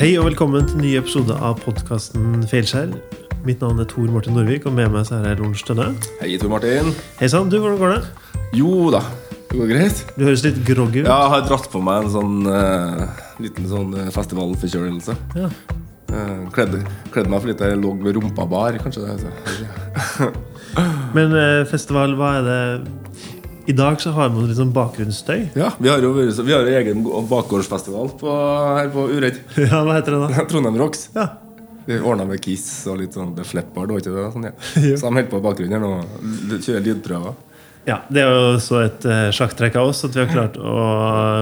Hei og velkommen til en ny episode av podkasten Feilskjær. Mitt navn er Tor Martin Norvik, og med meg så er det Lorentz Tønne. Hei, Tor Martin. Hei sann, du, hvordan går det? Jo da, det går greit. Du høres litt groggy ut. Ja, jeg har dratt på meg en sånn uh, liten sånn eh, festivalforkjølelse. Ja. Uh, Kledde kledde, meg for litt jeg lå med rumpa bar, kanskje. det heter. Men uh, festival, hva er det I dag så har man litt sånn bakgrunnsstøy. Ja, vi har jo vi har jo egen bakgårdsfestival på, her på Uredd. Ja, hva heter det da? Trondheim Rocks. Ja. Vi ordna med Kiss og litt sånn The Fleppard, var ikke det? Sånn, ja. Så de holder på i bakgrunnen her nå. Kjører lydprøver. ja. Det er jo så et uh, sjakktrekk av oss at vi har klart å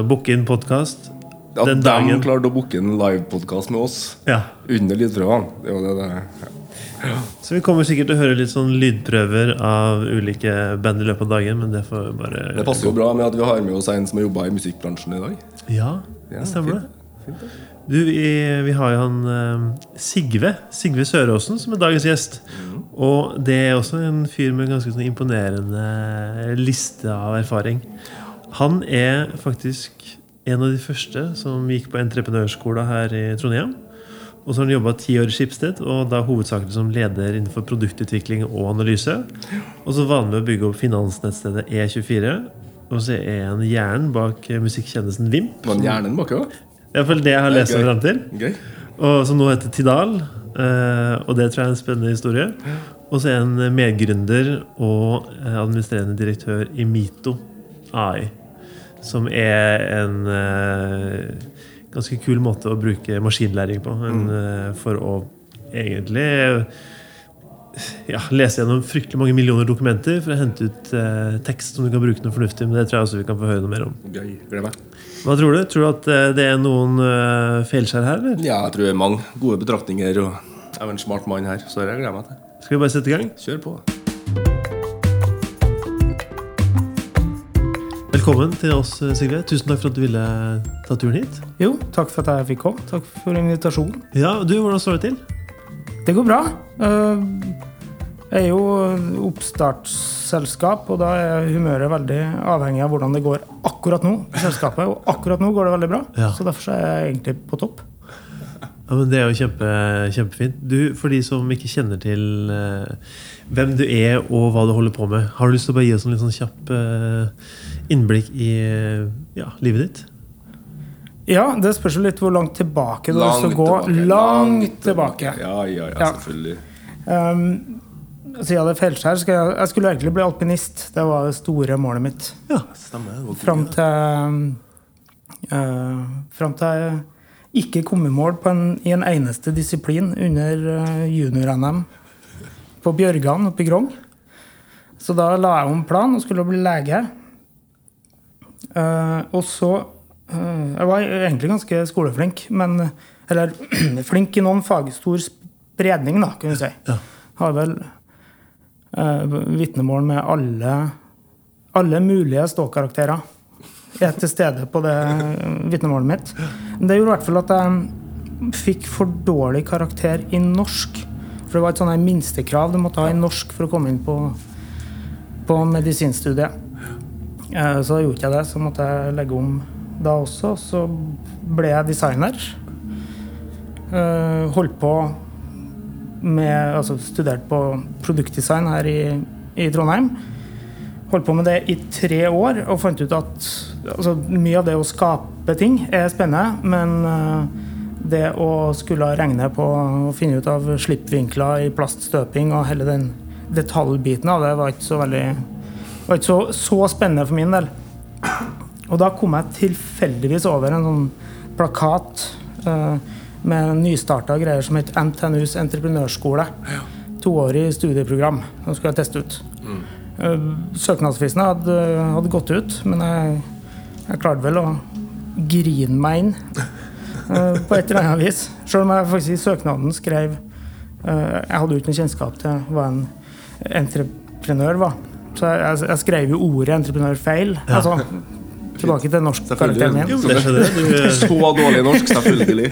booke inn podkast. At Den de dagen- klarte å booke en livepodkast med oss Ja. under lydprøvene. Det var det, det. Ja. Så vi kommer sikkert til å høre litt sånn lydprøver av ulike band i løpet av dagen, men det får vi bare Det passer jo bra med at vi har med oss en som har jobba i musikkbransjen i dag. Ja, Ja, det stemmer fint. det. Du, vi, vi har jo han eh, Sigve Sigve Søråsen som er dagens gjest. Og det er også en fyr med ganske sånn imponerende liste av erfaring. Han er faktisk en av de første som gikk på entreprenørskolen her i Trondheim. Og så har han jobba ti år i Skipsted, og da hovedsakelig som leder innenfor produktutvikling og analyse. Og så var han med å bygge opp finansnettstedet E24. Og så er han hjernen bak eh, musikkjennelsen Vimp. Var han hjernen bak òg? Iallfall det jeg har lest meg fram til. Gøy. Og som nå heter Tidal. eh, og det tror jeg er en spennende historie. Og så er han medgründer og eh, administrerende direktør i Mito AI. Som er en eh, ganske kul måte å bruke maskinlæring på. En, mm. for å egentlig ja, lese gjennom fryktelig mange millioner dokumenter for å hente ut eh, tekst som du kan bruke noe fornuftig. Men det tror jeg også vi kan få høre noe mer om. Gøy. Gleder meg. Hva tror du? Tror du at eh, det er noen uh, feilskjær her? eller? Ja, jeg tror det er mange gode betraktninger, og jeg er en smart mann her, så det gleder jeg meg til. Skal vi bare sette i gang? Kjør på. Velkommen til oss, Sigrid, Sigve. Tusen takk for at du ville ta turen hit. Jo, takk for at jeg fikk komme. Takk for invitasjonen. Ja, du, Hvordan står det til? Det går bra. Eh, Jeg er jo oppstartsselskap, og da er humøret veldig avhengig av hvordan det går akkurat nå i selskapet. Og akkurat nå går det veldig bra, Ja. så derfor er jeg egentlig på topp. Ja, men Det er jo kjempe, kjempefint. Du, For de som ikke kjenner til eh, hvem du er og hva du holder på med, har du lyst til å bare gi oss en litt sånn kjapp eh, innblikk i eh, ja, livet ditt? Ja, det spørs jo litt hvor langt tilbake du har lyst til å gå. tilbake, Langt tilbake. Ja, ja, ja, Ja. selvfølgelig. Um, siden det er feilskjær, skal jeg, jeg skulle egentlig bli alpinist. Det var det store målet mitt. Ja, Stemmer. Fram til uh, Fram til jeg ikke kommet i mål på en, i en eneste disiplin under eh, junior-NM på Bjørgan oppe i Grong. Så da la jeg om plan og skulle bli lege. Uh, og så uh, Jeg var egentlig ganske skoleflink, men Eller flink i noen fag. Stor spredning, da, kan du si. Ja. Har vel uh, vitnemål med alle alle mulige ståkarakterer er til stede på det vitnemålet mitt. Det gjorde i hvert fall at jeg fikk for dårlig karakter i norsk. For det var et her minstekrav du måtte ha i norsk for å komme inn på, på medisinstudiet. Så Så gjorde jeg det, så måtte jeg legge om da også. Så ble jeg designer. Eh, Holdt på med Altså studert på produktdesign her i, i Trondheim. Holdt på med det i tre år og fant ut at altså, mye av det å skape ting er spennende, men eh, det å skulle regne på å finne ut av slippvinkler i plaststøping og hele den detaljbiten av det var ikke så veldig var ikke så, så spennende for min del. Og da kom jeg tilfeldigvis over en sånn plakat eh, med nystarta greier som het NTNUs entreprenørskole. Toårig studieprogram som skulle jeg teste ut. Eh, Søknadsfristen hadde, hadde gått ut, men jeg, jeg klarte vel å grine meg inn eh, på et eller annet vis. Selv om jeg faktisk i søknaden skrev eh, Jeg hadde jo ikke kjennskap til hva en entreprenør var. Så jeg, jeg, jeg skrev jo ordet entreprenør feil. Ja. Altså, tilbake til norskkarakteren min. Jo, det. Du, Så dårlig norsk, selvfølgelig.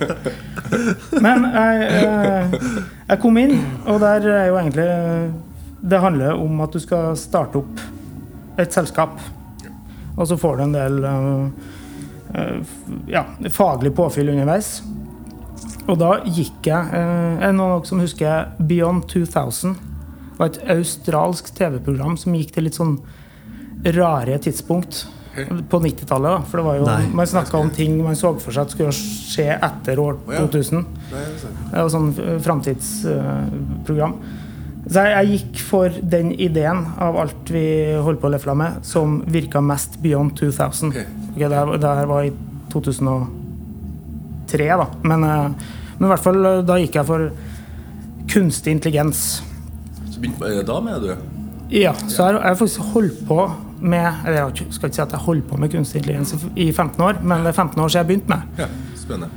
Men jeg, jeg, jeg kom inn, og der er jo egentlig Det handler om at du skal starte opp et selskap. Og så får du en del eh, eh, ja, faglig påfyll underveis. Og da gikk jeg eh, Er det noen som husker Beyond 2000? Det var et australsk TV-program som gikk til litt sånn rare tidspunkt på 90-tallet. For det var jo, Nei. man snakka om ting man så for seg at skulle skje etter år 2000. Det var sånn framtidsprogram. Så jeg, jeg gikk for den ideen av alt vi holdt på å lefle med, som virka mest Beyond 2000. Okay. Okay, det, her, det her var i 2003, da. Men, eh, men i hvert fall eh, da gikk jeg for kunstig intelligens. Så begynte med da med du? Ja, så jeg har- faktisk holdt på med eller Jeg skal ikke si at jeg holdt på med kunstig intelligens i 15 år, men det er 15 år siden jeg begynte med. Ja, spennende.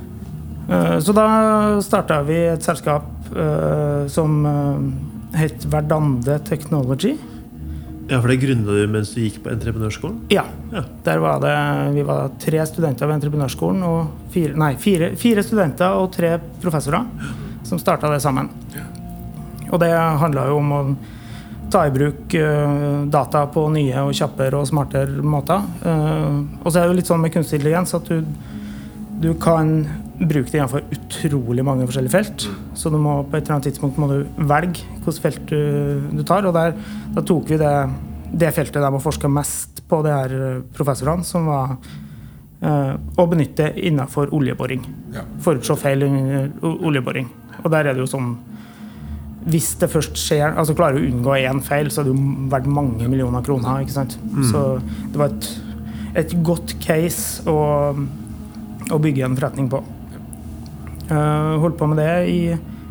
Eh, Så da starta vi et selskap som het Verdande Technology. Ja, for det grunna du mens du gikk på entreprenørskolen? Ja. Ja. Der var det, vi var tre studenter ved entreprenørskolen. Og fire, nei, fire, fire studenter og tre professorer som starta det sammen. Og det handla jo om å ta i bruk eh, data på nye og kjappere og smartere måter. Eh, og så er det jo litt sånn med kunstig intelligens at du, du kan bruke det innenfor utrolig mange forskjellige felt. Så du må, på et eller annet tidspunkt må du velge hvilket felt du, du tar. Og der, da tok vi det, det feltet der man forska mest på, de her eh, professorene, som var eh, å benytte innenfor oljeboring. Ja. Forutse feil under oljeboring. Og der er det jo sånn Hvis det først skjer Altså klarer du å unngå én feil, så er det jo verdt mange millioner kroner. ikke sant? Så det var et, et godt case å, å bygge en forretning på. Uh, holdt på med det i,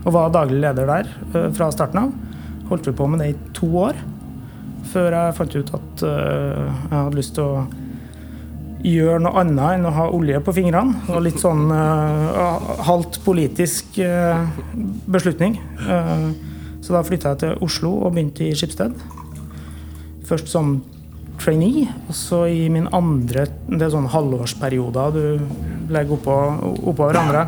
og var daglig leder der eh, fra starten av. Holdt vi på med det i to år før jeg fant ut at eh, jeg hadde lyst til å gjøre noe annet enn å ha olje på fingrene. Var litt sånn eh, halvt politisk eh, beslutning. Eh, så da flytta jeg til Oslo og begynte i Skipsted. Først som trainee, og så i min andre Det er sånne halvårsperioder du legger oppå, oppå hverandre.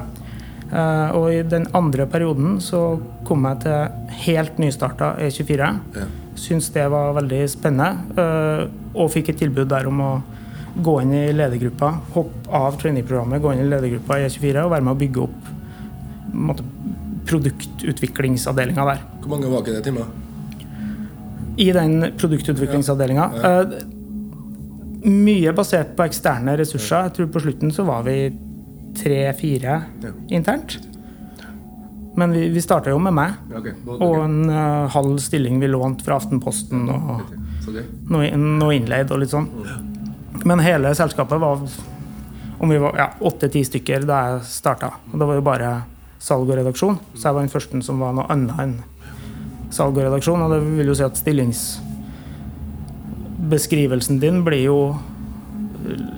Eh, og i den andre perioden så kom jeg til helt nystarta E24. Ja. Syns det var veldig spennende. eh, og fikk et tilbud der om å gå inn i ledergruppa, hoppe av trainee-programmet, gå inn i ledergruppa i E24 og være med å bygge opp på produktutviklingsavdelinga der. Hvor mange var ikke det timer? I den produktutviklingsavdelinga. eh, mye basert på eksterne ressurser. Jeg tror på slutten så var vi tre-fire Ja. internt. Men vi, vi starta jo med meg. Ja, ok. Da- Og en uh, halv stilling vi lånte fra Aftenposten og okay. noe, noe innleid og litt sånn. Men hele selskapet var om vi var ja, åtte-ti stykker da jeg starta. Og det var jo bare salg og redaksjon. Så jeg var den første som var noe annet enn salg og redaksjon. Og det vil jo si at stillingsbeskrivelsen din blir jo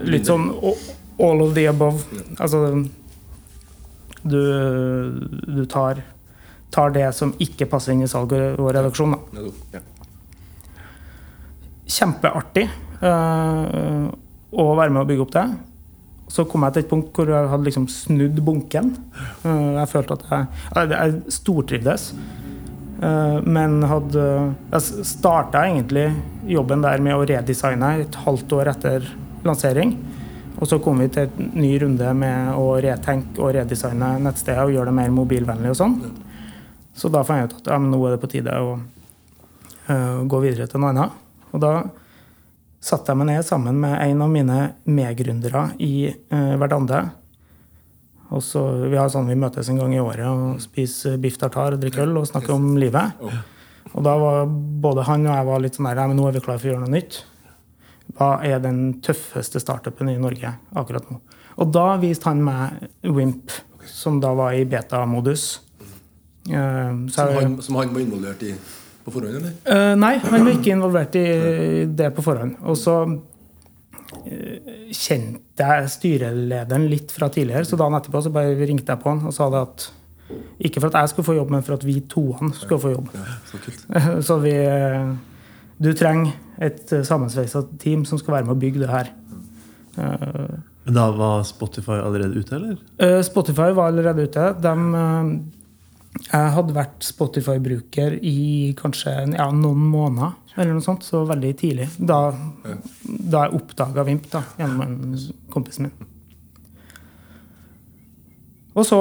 litt sånn all of the above. Altså du, du tar, tar det som ikke passer inn i salg og redaksjon. da kjempeartig uh, å være med å bygge opp det. Så kom jeg til et punkt hvor jeg hadde liksom snudd bunken. Uh, jeg følte at jeg, jeg stortrivdes. Uh, men hadde Jeg starta egentlig jobben der med å redesigne et halvt år etter lansering. Og så kom vi til en ny runde med å retenke og redesigne nettstedet og gjøre det mer mobilvennlig og sånn. Så da fant jeg ut at ja, nå er det på tide å uh, gå videre til noe annet. Og da satte jeg meg ned sammen med en av mine medgründere i uh, Verdande. Og så, vi har sånn vi møtes en gang i året og spiser biff tartar og drikker øl og snakker om livet. Og da var både han og jeg var litt sånn der, ja, men nå er vi klar for å gjøre noe nytt. Hva er den tøffeste startupen i Norge akkurat nå? Og da viste han meg Wimp, som da var i beta-modus. Eh, så Som han, som han var involvert i på forhånd, eller? Uh, nei, han var ikke involvert i det på forhånd. Og så eh, kjente jeg styrelederen litt fra tidligere, så dagen etterpå så bare ringte jeg på han og sa det at ikke for at jeg skulle få jobb, men for at vi toene skulle få jobb. Ja, så. Så vi Du trenger et eh, sammensveisa team som skal være med å bygge det her. Eh, Men da var Spotify allerede ute, eller? Eh, Spotify var allerede ute. De, eh, jeg hadde vært Spotify-bruker i kanskje ja, noen måneder, eller noe sånt, så veldig tidlig. Da, da jeg oppdaga Vimp da, gjennom en kompis min. Og så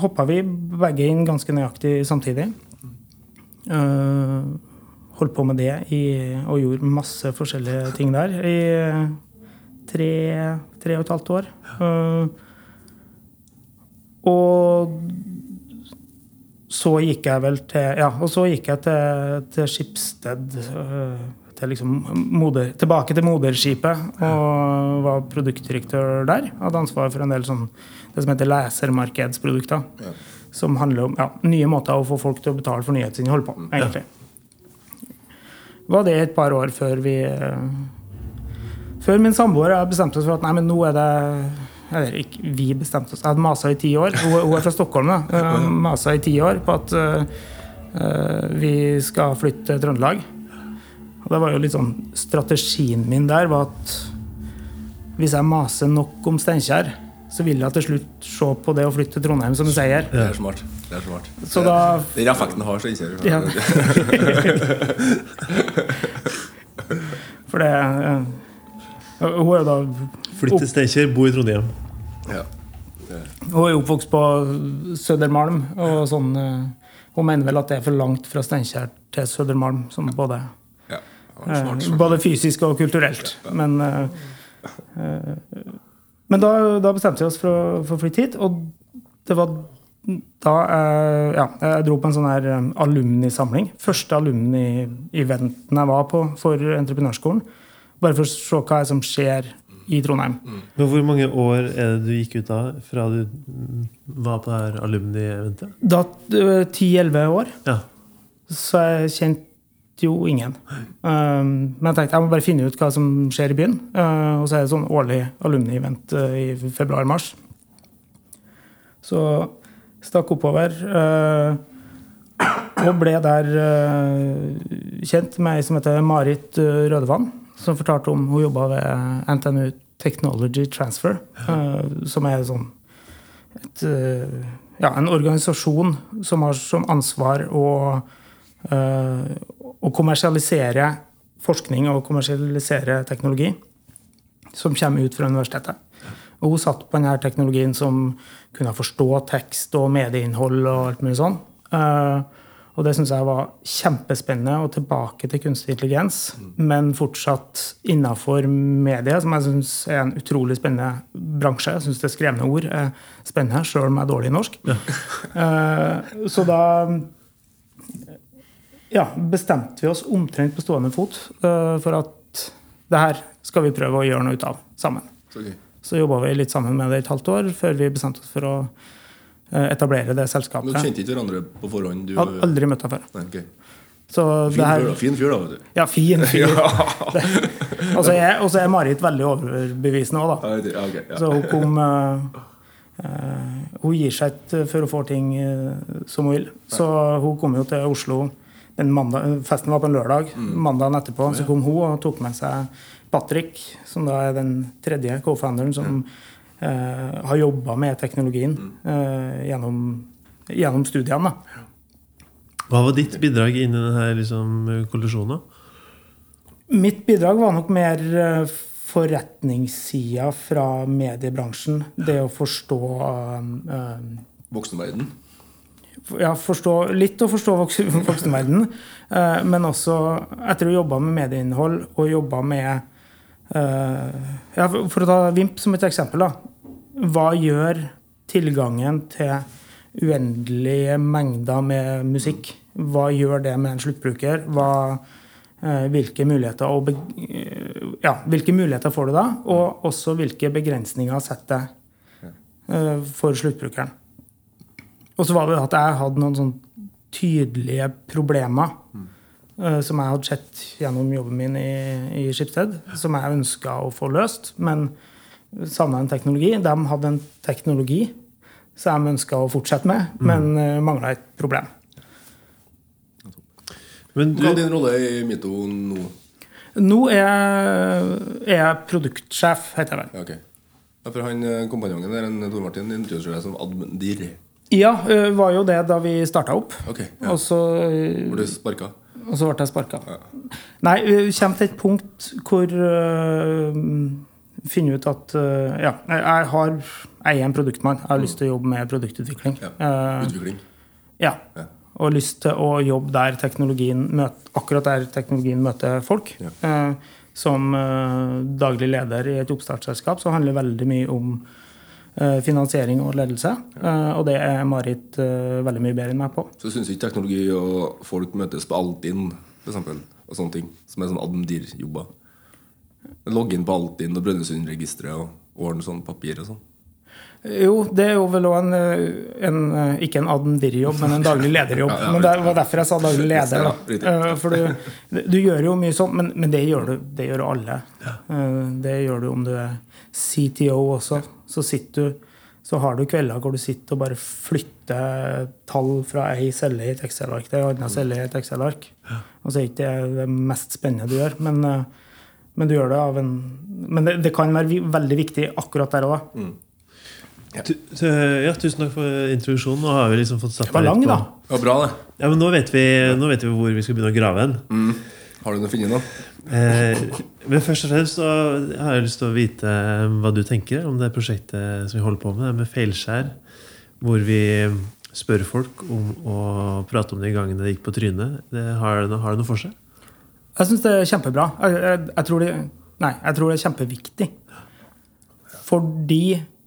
hoppa vi begge inn ganske nøyaktig samtidig. Uh, holdt på med det i, og gjorde masse forskjellige ting der i tre, tre og et halvt år. Uh, og så gikk jeg vel til Ja, og så gikk jeg til, til Skipsted. Uh, til liksom moder, tilbake til moderskipet og var produktdirektør der. Hadde ansvar for en del sånn, det som heter lesermarkedsprodukter. Ja. Som handler om ja, nye måter å få folk til å betale for nyhetsinnhold på. egentlig. Var det et par år før vi Før min samboer bestemte oss for at nei, men nå er det eller ikke vi bestemte oss. Jeg hadde masa i ti år. Hun, er fra Stockholm. da. Masa i ti år på at uh, vi skal flytte til Trøndelag. Og det var jo litt sånn Strategien min der var at hvis jeg maser nok om Steinkjer, så vil jeg til slutt se på det å flytte til Trondheim som en seier. Det er smart. Det er smart. Så da, Den effekten har Steinkjer. Ja. For det uh, Hun er jo da Flytt til Steinkjer, bo i Trondheim. Ja. Hun er oppvokst på Sødermalm. og sånn, uh, Hun mener vel at det er for langt fra Steinkjer til Sødermalm. sånn både, ja. uh, Smart, både fysisk og kulturelt. Men, uh, men da, da, bestemte vi oss for å, for å flytte hit. Og det var da jeg, ja, jeg dro på en sånn her alumnisamling. Første alumni-eventen jeg var på for entreprenørskolen. Bare for å se hva som skjer i Trondheim. Men Hvor mange år er det du gikk ut av fra du var på det her alumni-eventet? Da ti-elleve år. Ja. Så jeg kjente jo ingen. Um, men jeg tenkte jeg må bare finne ut hva som skjer i byen. Uh, og så er det sånn årlig alumni-event uh, i februar-mars. Så stakk oppover. Uh, og ble der kjent med ei som heter Marit Rødevann som fortalte om hun jobba ved NTNU Technology Transfer, som er sånn et, ja, en organisasjon som har som ansvar å, å kommersialisere forskning og kommersialisere teknologi som kommer ut fra universitetet. Og hun satt på denne teknologien som kunne forstå tekst og medieinnhold og alt mulig sånn. Uh, og det syns jeg var kjempespennende, og tilbake til kunstig intelligens. Mm. Men fortsatt innafor medie, som jeg syns er en utrolig spennende bransje. Jeg syns det skrevne ord er spennende, sjøl om jeg er dårlig i norsk. Ja. uh, så da ja, bestemte vi oss omtrent på stående fot uh, for at det her skal vi prøve å gjøre noe ut av sammen. Okay. Så jobba vi litt sammen med det et halvt år før vi bestemte oss for å etablere det selskapet. Men kjente ikke hverandre på forhånd? Du, Hadde aldri møtt henne før. Nei, okay. Så fin, her, fyr, da. fin fyr, da. vet du. Ja, fin fyr. Og så er, er Marit veldig overbevisende òg, da. Ja, okay, ja. Så hun kom uh, uh, Hun gir seg ikke før hun får ting uh, som hun vil. Så hun kom jo til Oslo den mandag, Festen var på en lørdag. Mm. Mandagen etterpå så kom hun og tok med seg Patrick, som da er den tredje co-founderen som eh, har jobba med teknologien eh, gjennom, gjennom, studiene. Hva var ditt bidrag inn i denne liksom, kollisjonen? Mitt bidrag var nok mer uh, forretningssida fra mediebransjen. Det å forstå Voksenverden? Ja, forstå, litt å forstå voksenverden. men også etter å ha jobba med medieinnhold og jobba med ja, for å ta Vimp som et eksempel. da. Hva gjør tilgangen til uendelige mengder med musikk? Hva gjør det med en sluttbruker? Hva, uh, hvilke, muligheter og uh, ja, hvilke muligheter får du da? Og også hvilke begrensninger setter det for sluttbrukeren? Og så var det at jeg hadde noen sånn tydelige problemer. Mm som jeg hadde sett gjennom jobben min i, i Skipsted, som jeg ønska å få løst, men savna en teknologi. De hadde en teknologi som de ønska å fortsette med, mm. men mm. mangla et problem. Men du... Hva er din rolle i Mito nå? Nå er, er jeg produktsjef, heter jeg vel. Okay. ja, for han kompanjongen der, Tor Martin, introduserer deg som admendir. Ja, var jo det da vi starta opp. Okay, ja. Og så Ble du sparka? Og så ble jeg sparka. Nei, vi kommer til et punkt hvor uh, finner ut at uh, Ja, jeg har jeg er en produktmann. Jeg har lyst til å jobbe med produktutvikling. Ja. Eh, Utvikling. ja. Ja. Og lyst til å jobbe der teknologien møter, akkurat der teknologien møter folk. Ja. Uh, som uh, daglig leder i et oppstartsselskap så handler det veldig mye om finansiering og ledelse. Eh, og det er Marit eh, veldig mye bedre enn meg på. Så syns ikke teknologi og folk møtes på Altinn, for eksempel, og sånne ting, som er sånn admdir-jobber. Logge inn på Altinn og Brønnøysundregisteret og ordne sånn papir og sånn. Jo, det er jo vel òg en, eh, en eh, Ikke en admdir-jobb, men en daglig lederjobb. Ja, ja, men det var derfor jeg sa daglig leder. Da. Eh, For du, du gjør jo mye sånt, men, men det gjør du det gjør alle. Det gjør du om du er CTO også. Så sitter du så har du kvelder hvor du sitter og bare flytter tall fra ei celle i et Excel-ark til ei anna celle i et Excel-ark. Og så er ikke det det mest spennende du gjør, men, men du gjør det av en Men det, det kan være veldig viktig akkurat der. Tu, tu, ja, tusen takk for introduksjonen. Nå har vi liksom fått satt Det var lang, da. Det var bra, det. Ja, men nå vet, vi, nå vet vi hvor vi skal begynne å grave hen. Mm. Har du noe funnet noe? Eh, men først og fremst så har jeg lyst til å vite hva du tenker om det prosjektet som vi holder på med, med feilskjær. Hvor vi spør folk om å prate om de gangene det gikk på trynet. Det har, har det noe for seg? Jeg syns det er kjempebra. Jeg, jeg, jeg, tror det, nei, jeg tror det er kjempeviktig. Fordi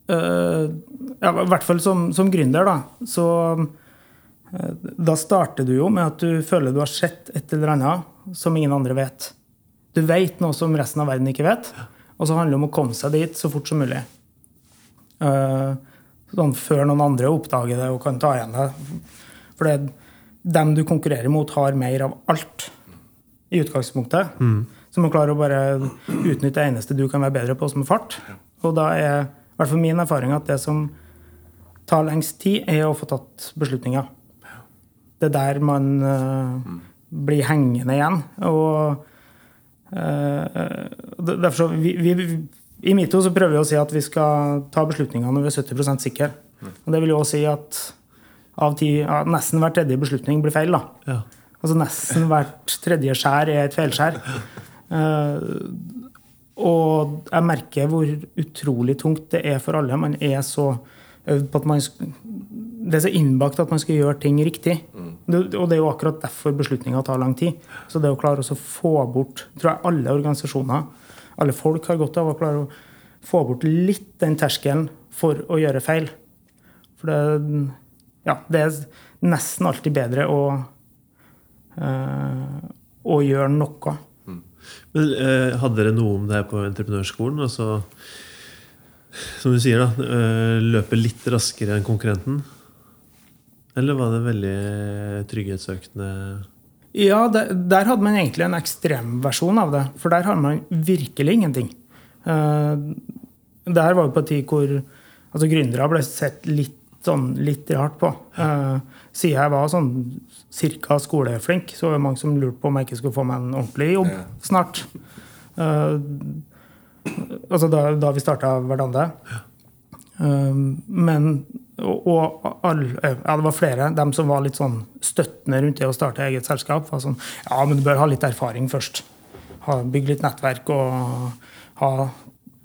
ja, I hvert fall som, som gründer, da. Så øh, da starter du jo med at du føler du har sett et eller annet som ingen andre vet. Du vet noe som resten av verden ikke vet. Og så handler det om å komme seg dit så fort som mulig. Eh, sånn før noen andre oppdager det og kan ta igjen det. For det, dem du konkurrerer mot, har mer av alt i utgangspunktet. Så man klarer klare å bare utnytte det eneste du kan være bedre på, som er fart. Og da er i hvert fall min erfaring at det som tar lengst tid, er å få tatt beslutninger. Det er der man eh, blir hengende igjen. Og uh, derfor så vi, vi, I Mito så prøver vi å si at vi skal ta beslutninger når vi er 70% sikre. Og det vil jo også si at av ti, ja, nesten hver tredje beslutning blir feil. da. Ja. Altså nesten hvert tredje skjær er et feilskjær. Eh, og jeg merker hvor utrolig tungt det er for alle. Man er så øvd på at man Det er så innbakt at man skal gjøre ting riktig. Mm. og det er jo akkurat derfor beslutninga tar lang tid. Så det å klare å få bort tror jeg alle organisasjoner, alle folk har godt av å klare å få bort litt den terskelen for å gjøre feil. For det, ja, det er nesten alltid bedre å øh, å gjøre noe. Men eh, Hadde dere noe om det her på entreprenørskolen? Altså, som du sier, da, eh, løpe litt raskere enn konkurrenten? Eller var det veldig trygghetssøkende Ja, der, der hadde man egentlig en ekstremversjon av det. For der har man virkelig ingenting. Uh, der var jo på en tid hvor altså, gründere ble sett litt, sånn, litt rart på. Uh, siden jeg var sånn cirka skoleflink, så var det mange som lurte på om jeg ikke skulle få meg en ordentlig jobb Ja. snart. Uh, altså da, da vi starta Verdande. Um, men og, og alle, ja, det var flere dem som var litt sånn støttende rundt det å starte eget selskap. var sånn, Ja, men du bør ha litt erfaring først. Ha, bygge litt nettverk og ha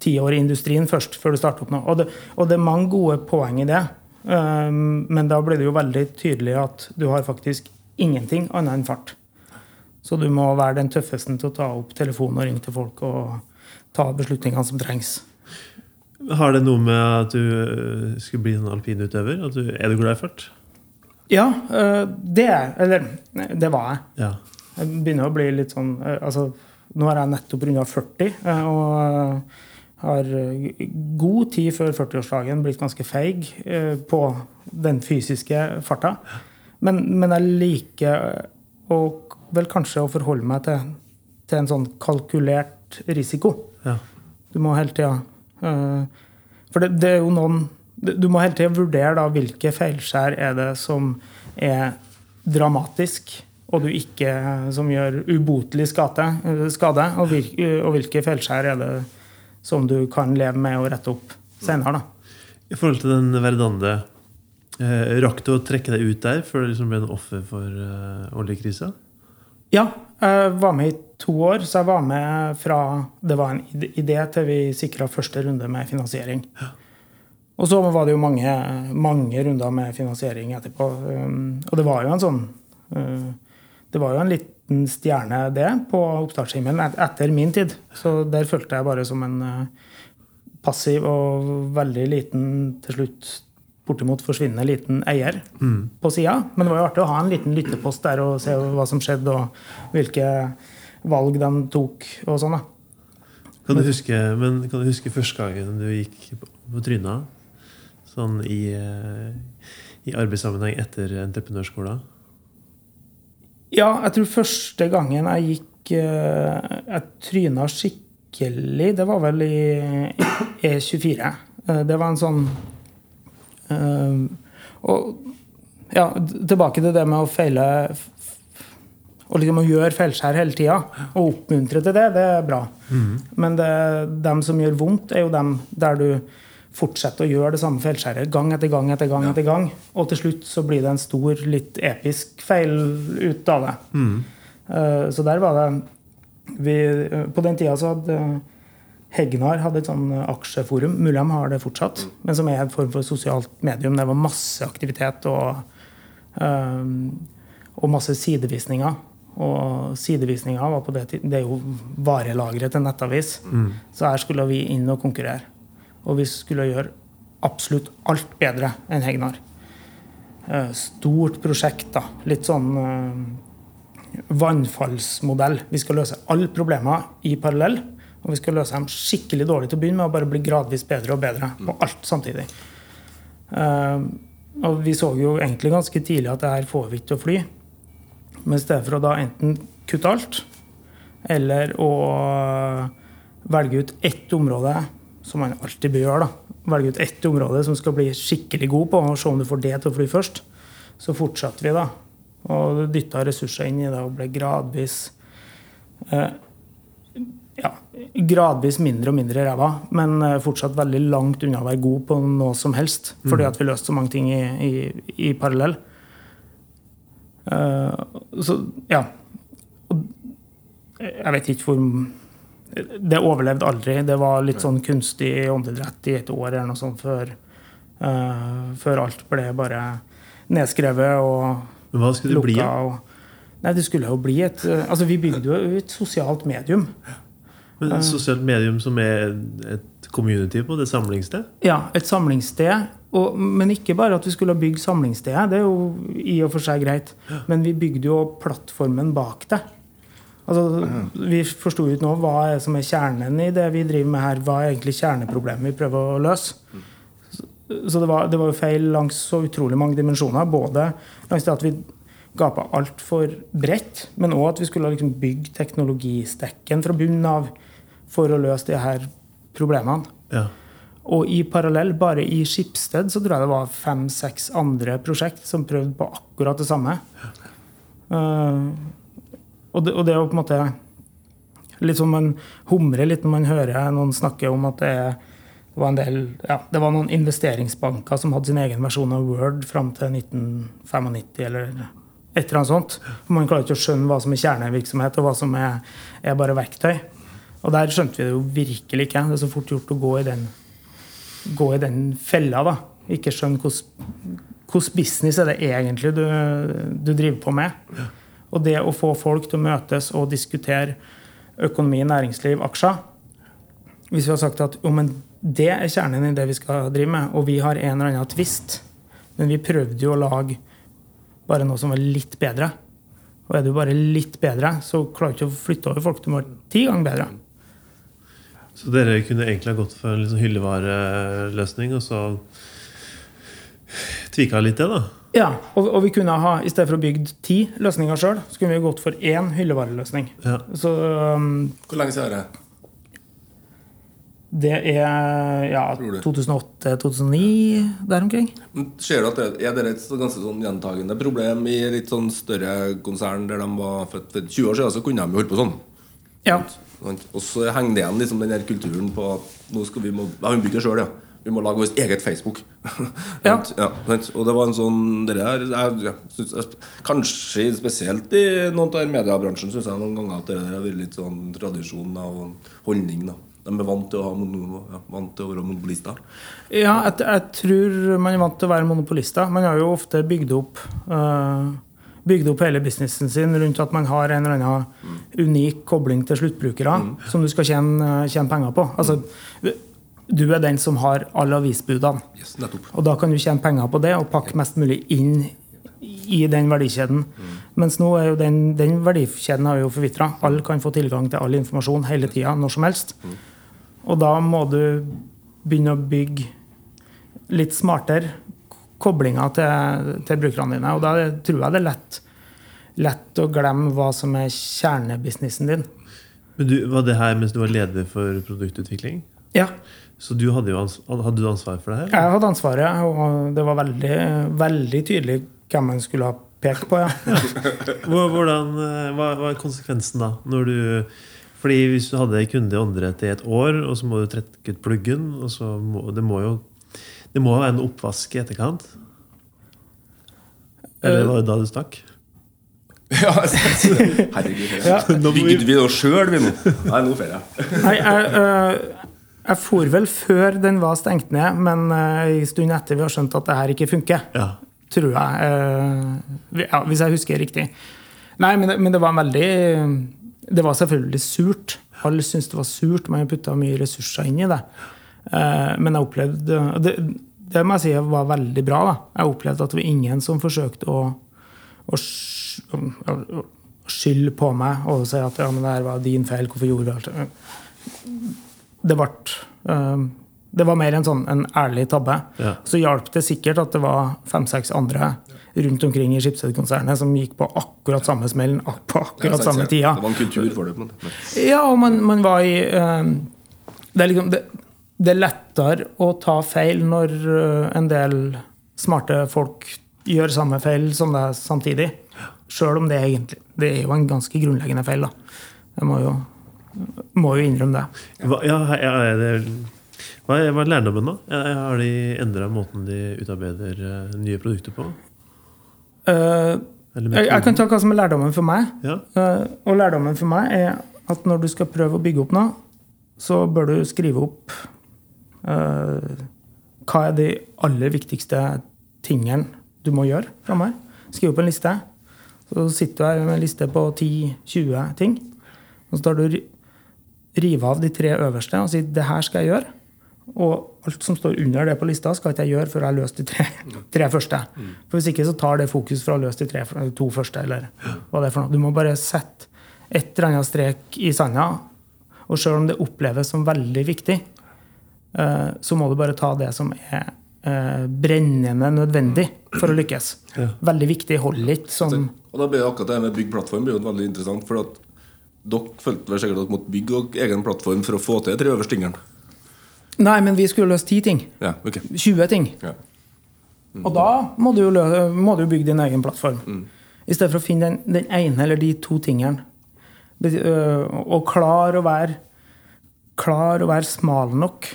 ti år i industrien først før du starter opp noe. Og det, og det er mange gode poeng i det. Men da blir det jo veldig tydelig at du har faktisk ingenting annet enn fart. Så du må være den tøffeste til å ta opp telefonen og ringe til folk og ta beslutningene som trengs. Har det noe med at du eh, skulle bli en alpinutøver? At du, er du glad i fart? Ja, øh, det er Eller det var jeg. Ja. Jeg begynner å bli litt sånn øh, altså, Nå har jeg nettopp runda 40 øh, og har god tid før 40-årsdagen blitt ganske feig på den fysiske farta. Men, men jeg liker å, vel kanskje å forholde meg til, til en sånn kalkulert risiko. ja. Du må hele tida For det, det er jo noen Du må hele tida vurdere da hvilke feilskjær er det som er dramatisk, og du ikke som gjør ubotelig skade, skade og, hvil, og hvilke feilskjær er det som du kan leve med å rette opp senere. da. I forhold til den Verdande, eh, rakk du å trekke deg ut der før du liksom ble en offer for eh, oljekrisa? Ja, jeg var med i to år, så jeg var med fra det var en idé til vi sikra første runde med finansiering. Og så var det jo mange, mange runder med finansiering etterpå. Um, Og det var jo en sånn uh, Det var jo en liten stjerne, det, på oppstartshimmelen etter min tid. Så der følte jeg bare som en uh, passiv og veldig liten, til slutt bortimot forsvinnende liten eier på sida. Men det var jo artig å ha en liten lyttepost der og se hva som skjedde, og hvilke valg de tok og sånn. Kan du huske, men kan du huske første gangen du gikk på, tryna? Sånn i, eh, i arbeidssammenheng etter entreprenørskolen? Ja, jeg tror første gangen jeg gikk eh, Jeg tryna skikkelig, det var vel i i E24. Eh, Det var en sånn Og ja, tilbake til det med å feile liksom å gjøre feilskjær hele tida. Og oppmuntre til det, det er bra. Men det, dem som gjør vondt, er jo dem der du fortsetter å gjøre det samme feilskjæret gang etter gang etter gang. etter gang, Og til slutt så blir det en stor, litt episk feil ut av det. Eh, Så der var det vi, eh, På den tida så hadde Hegnar hadde et sånn aksjeforum. Mulig de har det fortsatt, men som er en form for sosialt medium. Det var masse aktivitet og, eh, og masse sidevisninger. Og sidevisninger var på det, det er jo varelageret til nettavis. Så her skulle vi inn og konkurrere. Og vi skulle gjøre absolutt alt bedre enn Hegnar. Eh, Stort prosjekt, da. Litt sånn eh, vannfallsmodell. Vi skal løse alle problemer i parallell. Og vi skal løse dem skikkelig dårlig til å begynne med og bare bli gradvis bedre og bedre på alt samtidig. Eh, og vi så jo egentlig ganske tidlig at det her får vi ikke til å fly. Men i stedet for å da enten kutte alt, eller å velge ut ett område, som man alltid bør gjøre, da. velge ut ett område som skal bli skikkelig god på, og se om du får det til å fly først, så fortsatte vi da. Og dytta ressurser inn i det og ble gradvis eh, ja, gradvis mindre og mindre ræva, men eh, fortsatt veldig langt unna å være god på noe som helst. Fordi at vi løste så mange ting i, i, i parallell. Uh, så ja. Jeg vet ikke hvor Det overlevde aldri. Det var litt sånn kunstig åndedrett i et år eller noe sånt før, uh, før alt ble bare nedskrevet og hva skulle det lukka. Bli? Og, nei, det skulle jo bli et Altså, vi bygde jo et sosialt medium. Men et sosialt medium som er et community på det samlingssted? Ja, et samlingssted. Og, men ikke bare at vi skulle bygge samlingsstedet, det er jo i og for seg greit. Men vi bygde jo plattformen bak det. Altså, vi forsto ikke nå hva er som er kjernen i det vi driver med her. Hva er egentlig kjerneproblemet vi prøver å løse? Så det var, det var jo feil langs så utrolig mange dimensjoner. Både langs det at vi gapa altfor bredt, men òg at vi skulle liksom bygge teknologistekken fra bunnen av for å løse de her problemene. Ja. Og i parallell, bare i Skipsted, så tror jeg det var fem-seks andre prosjekt som prøvde på akkurat det samme. Eh, og, det, og det er jo på en måte litt som man humrer litt når man hører noen snakke om at det, er, det var en del ja, det var noen investeringsbanker som hadde sin egen versjon av Word fram til 1995 eller et eller annet sånt. Man klarer ikke å skjønne hva som er kjernevirksomhet, og hva som er, er bare verktøy. Og der skjønte vi det jo virkelig ikke. Det er så fort gjort å gå i den gå i den fella. da. Ikke skjønne hvordan business er det egentlig du, du driver på med. Og det å få folk til å møtes og diskutere økonomi, næringsliv, aksjer Hvis vi har sagt at jo, men det er kjernen i det vi skal drive med, og vi har en eller annen tvist, men vi prøvde jo å lage bare noe som var litt bedre. Og er du bare litt bedre, så klarer du ikke å flytte over folk. Du må være ti ganger bedre. Så dere kunne egentlig ha gått for en liksom hyllevareløsning, og så tvika litt det, da? Ja, og, og vi kunne ha, i stedet for å bygge ti løsninger sjøl, så kunne vi gått for én hyllevareløsning. Ja. Så um, Hvor lenge siden er det? det er ja, 2008-2009, der omkring. Ser du at det, Er det et ganske sånn gjentagende problem i litt sånn større konsern der de var født for 20 år siden så kunne de jo holdt på sånn. Ja. Og så henger det igjen liksom den der kulturen på nå skal vi må, ja, vi bygger det sjøl, ja. vi må lage vårt eget Facebook. Ja. ja, og det var en sånn det der, jeg, jeg, jeg, Kanskje spesielt i noen av mediebransjen syns jeg noen ganger at det har vært litt sånn tradisjon og holdning. da De er vant til å, ha mono, ja, vant til å være monopolister. Ja, jeg, jeg tror man er vant til å være monopolister. Man har jo ofte bygd opp øh, Bygd opp hele businessen sin rundt at man har en eller annen unik kobling til sluttbrukere som du skal tjene, tjene penger på. Altså, du er den som har alle avisbudene. Yes. Og da kan du tjene penger på det og pakke mest mulig inn i den verdikjeden. Mens nå er jo den, den verdikjeden har jo forvitra. Alle kan få tilgang til all informasjon hele tida, når som helst. Og da må du begynne å bygge litt smartere koblinger til, til brukerne dine. Og da tror jeg det er lett, lett å glemme hva som er kjernebusinessen din. Men du, Var det her mens du var leder for produktutvikling? Ja, Så du hadde jo hadde du ansvar for det her? jeg hadde ansvaret, og det var veldig, veldig tydelig hvem man skulle ha pekt på. ja. Hvordan, eh, hva hva er konsekvensen da? Når du, fordi Hvis du hadde kunde i åndedrett i et år, og så må du trekke ut pluggen og så må, Det må jo det må være en oppvask i etterkant? Eller var det da du stakk? Ja, herregud. Ja. Vi- Bygde vi det sjøl, vi nå? Nei, nå får jeg. Nei, jeg, øh, jeg for vel før den var stengt ned, men øh, en stund etter vi har skjønt at det her ikke funker. Ja. Tror jeg. øh, ja, hvis jeg husker riktig. Nei, men det, men det var veldig Det var selvfølgelig surt. Alle syntes det var surt. Man putta mye ressurser inn i det. Eh, men jeg opplevde det, det må jeg si var veldig bra. da. Jeg opplevde at det var ingen som forsøkte å, å, å, å skylde på meg og si at ja, men det her var din feil. Hvorfor gjorde vi alt det? Det ble eh, Det var mer en sånn en ærlig tabbe. Ja. Så hjalp det sikkert at det var fem-seks andre rundt omkring i Schibsted-konsernet som gikk på akkurat samme smellen ak- på akkurat samme tida. Det var en kultur for det. Men. Ja, og man, man var i eh, det, er liksom, det, det er lettere å ta feil når eh, en del smarte folk gjør samme feil som deg samtidig. Sjøl om det er egentlig Det er jo en ganske grunnleggende feil, da. Jeg må jo, må jo innrømme det. Hva, ja, ja, er hva, er, hva er lærdommen, da? Har de endra måten de utarbeider eh, nye produkter på? Uh, jeg, jeg kan ta hva som er lærdommen for meg. Ja. Uh, og lærdommen for meg er at når du skal prøve å bygge opp noe, så bør du skrive opp hva er de aller viktigste tingene du må gjøre framover. Skriv opp en liste. Så sitter du her med en liste på 10-20 ting. Og så tar du rive av de tre øverste og sier 'det her skal jeg gjøre'. Og alt som står under det på lista, skal ikke jeg gjøre før jeg har løst de tre, tre første. For Hvis ikke så tar det fokus fra å løse de tre, to første. eller hva det er for noe. Du må bare sette et eller annet strek i sanda. Og sjøl om det oppleves som veldig viktig, eh, så må du bare ta det som er eh, brennende nødvendig for å lykkes. Veldig viktig. Hold litt sånn Og da blir det akkurat det med bygg plattform blir jo veldig interessant. For at dere følte vel sikkert at dere måtte bygge egen plattform for å få til de tre øverste tingene. Nei, men vi skulle løse ti ting. Ja, okay. 20 ting. Ja. Og da må du jo, lø- må du bygge din egen plattform. I stedet for å finne den, den ene eller de to tingene. Øh, Og klar å være klar å være smal nok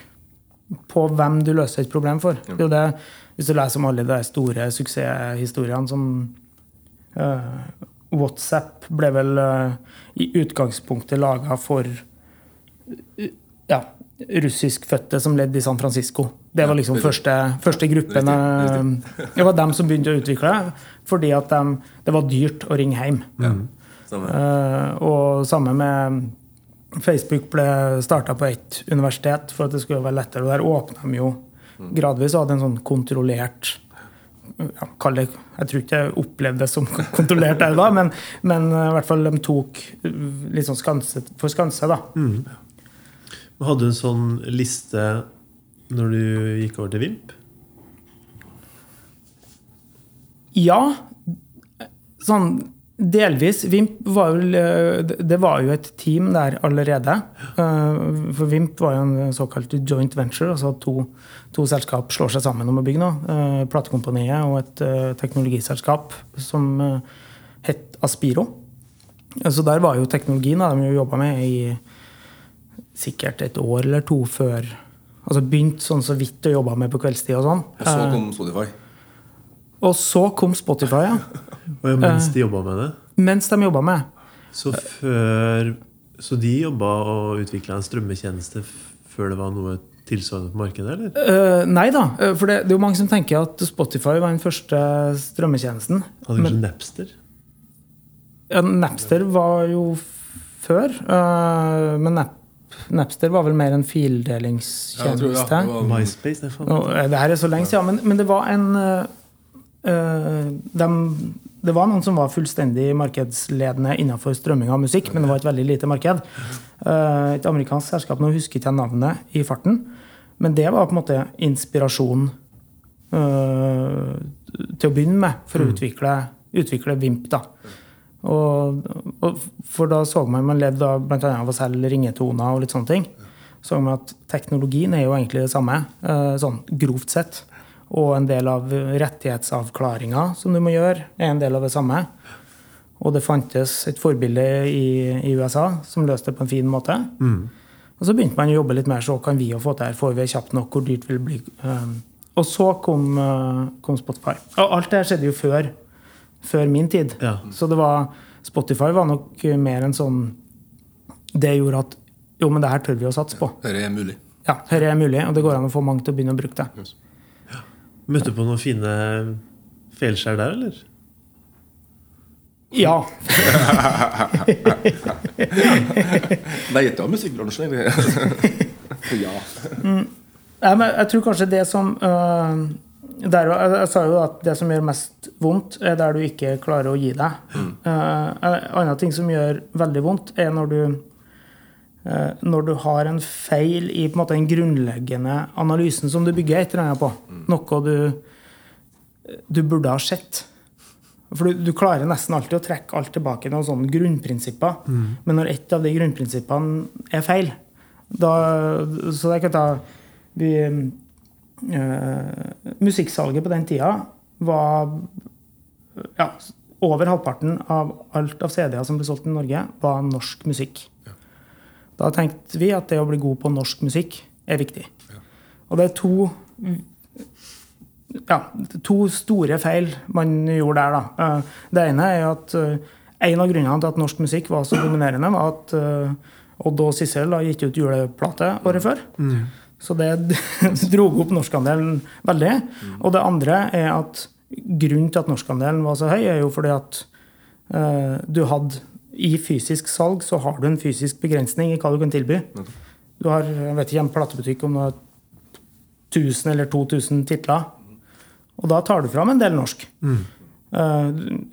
på hvem du løser et problem for. Det er jo det, Hvis du leser om alle de store suksesshistoriene som uh, WhatsApp ble vel uh, i utgangspunktet laga for uh, ja, russiskfødte som ledd i San Francisco. Det var liksom første, første gruppen. Det var dem som begynte å utvikle det, fordi at de, det var dyrt å ringe hjem. Samme. Eh, og samme med Facebook ble starta på ett universitet for at det skulle være lettere. Og der åpna de jo gradvis og hadde en sånn kontrollert ja, kall det, Jeg tror ikke jeg opplevde det som kontrollert der da, men, men eh, i hvert fall de tok eh, litt sånn skanse for skanse. da. Mm. Hadde du en sånn liste når du gikk over til Vimp? Ja, sånn delvis. Vimp var jo, eh, det var jo et team der allerede. Eh, For Vimp var jo en såkalt joint venture, altså to, to selskap slår seg sammen om å bygge noe. Eh, Platekompaniet og et teknologiselskap som het Aspiro. Så der var jo teknologien da, de jobba med i sikkert et år eller to før Altså begynte sånn så vidt å jobbe med på kveldstid og sånn. Og så kom Spotify. og så kom Spotify, ja. Og ja, mens de jobba med det. Mens de jobba med. Så før Så de jobba og utvikla en strømmetjeneste før det var noe tilsvarende på markedet, eller? Uh, nei da, eh, for det, det er jo mange som tenker at Spotify var den første strømmetjenesten. Hadde kanskje Napster? Ja, Napster var jo før, Uh, men Nap Napster var vel mer en Ja, ja, fildelingstjeneste. det var- MySpace? Faen. Nå, eh, det her er så lenge siden, men, men det var en uh, eh, dem- Det var noen som var fullstendig markedsledende innenfor strømming av musikk, men det var et veldig lite marked. Eh, et amerikansk selskap, nå husker ikke jeg navnet i farten, men det var på en måte inspirasjonen til å begynne med for å utvikle, utvikle Vimp. da. Og, og for da så man man levde av annet av å selge ringetoner og litt sånne ting. Så man at teknologien er jo egentlig det samme, eh, sånn grovt sett. Og en del av rettighetsavklaringa som du må gjøre, er en del av det samme. Og det fantes et forbilde i, i USA som løste det på en fin måte. Og så begynte man å jobbe litt mer, så kan vi jo få til her, får vi kjapt nok, hvor dyrt vil det bli. Um, og så kom, uh, kom Spotify. Og alt det her skjedde jo før, før min tid. Ja. Så det var, Spotify var nok mer en sånn Det gjorde at jo, men det her tør vi å satse på. Dette er mulig. Ja, dette er mulig, og det går an å få mange til å begynne å bruke det. Møtte du på noen fine feilskjær der, eller? Ja. Nei, det er musikkbransjen, egentlig. ja. Nei, men jeg tror kanskje det som uh, der, jeg, jeg sa jo at det som gjør mest vondt, er der du ikke klarer å gi deg. Uh, en annen ting som gjør veldig vondt, er når du uh, når du har en feil i på en måte, den grunnleggende analysen som du bygger et eller annet på. Noe du, du burde ha sett. For du, du klarer nesten alltid å trekke alt tilbake til noen sånne grunnprinsipper. Men når ett av de grunnprinsippene er feil da, Så det kan ta vi, eh, Musikksalget på den tida var ja, Over halvparten av alt av CD-er som ble solgt i Norge, var norsk musikk. Da tenkte vi at det å bli god på norsk musikk er viktig. Og det er to ja, to store feil man gjorde der. Da. Eh, Det ene er at eh, en av grunnene til at norsk musikk var så dominerende, var at eh, Odd og Sissel har gitt ut juleplate året før. Så det dro opp norskandelen veldig. Og det andre er at grunnen til at norskandelen var så høy, er jo fordi at uh, du hadde i fysisk salg så har du en fysisk begrensning i hva du kan tilby. Du har jeg vet ikke, en platebutikk om du har 1000 eller 2000 titler. Og da tar du fram en del norsk. Eh,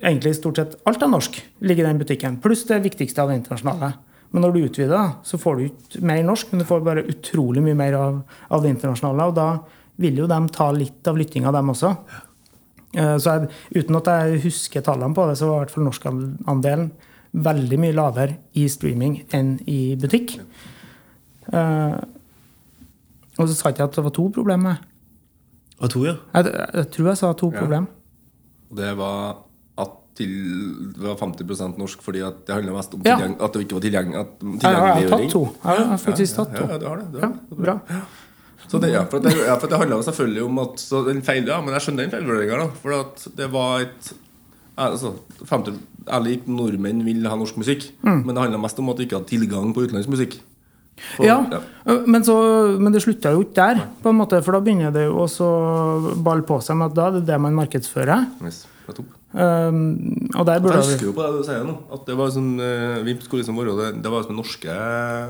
egentlig stort sett alt er norsk ligger i den butikken. Pluss det viktigste av det internasjonale. Men når du utvider, så får du ikke mer norsk, men du får bare utrolig mye mer av, av det internasjonale. Og da vil jo de ta litt av lyttinga, dem også. Eh, Så jeg, uten at jeg husker tallene på det, så var i hvert fall norskandelen veldig mye lavere i streaming enn i butikk. Eh, og så sa jeg ikke at det var to problemer. Og to, ja. Jeg, jeg tror jeg sa to Ja. problem. Det var at til, det var 50% norsk fordi at det handla mest om Ja. at det ikke var tilgjengelig. At, Jeg, jeg har tatt to. Jeg har faktisk tatt to. ja, det har det. det, Ja, har det. bra. Så det, ja, for det, ja, for det handla selvfølgelig om at så den feil, ja, Men jeg skjønner den feilvurderinga. da, For at det var et altså, 50, Ærlig ikke nordmenn vil ha norsk musikk, men det handla mest om at de ikke hadde tilgang på utenlandsk musikk. For- ja, Ja, men, så, men det slutta jo ikke der, på en måte, for da begynner det jo å balle på seg med at da det er det det man markedsfører. Yes, er Um, og der Jeg husker jo på det du sier nå. At det var sånn uh, Vimp skulle liksom være det, det var som norske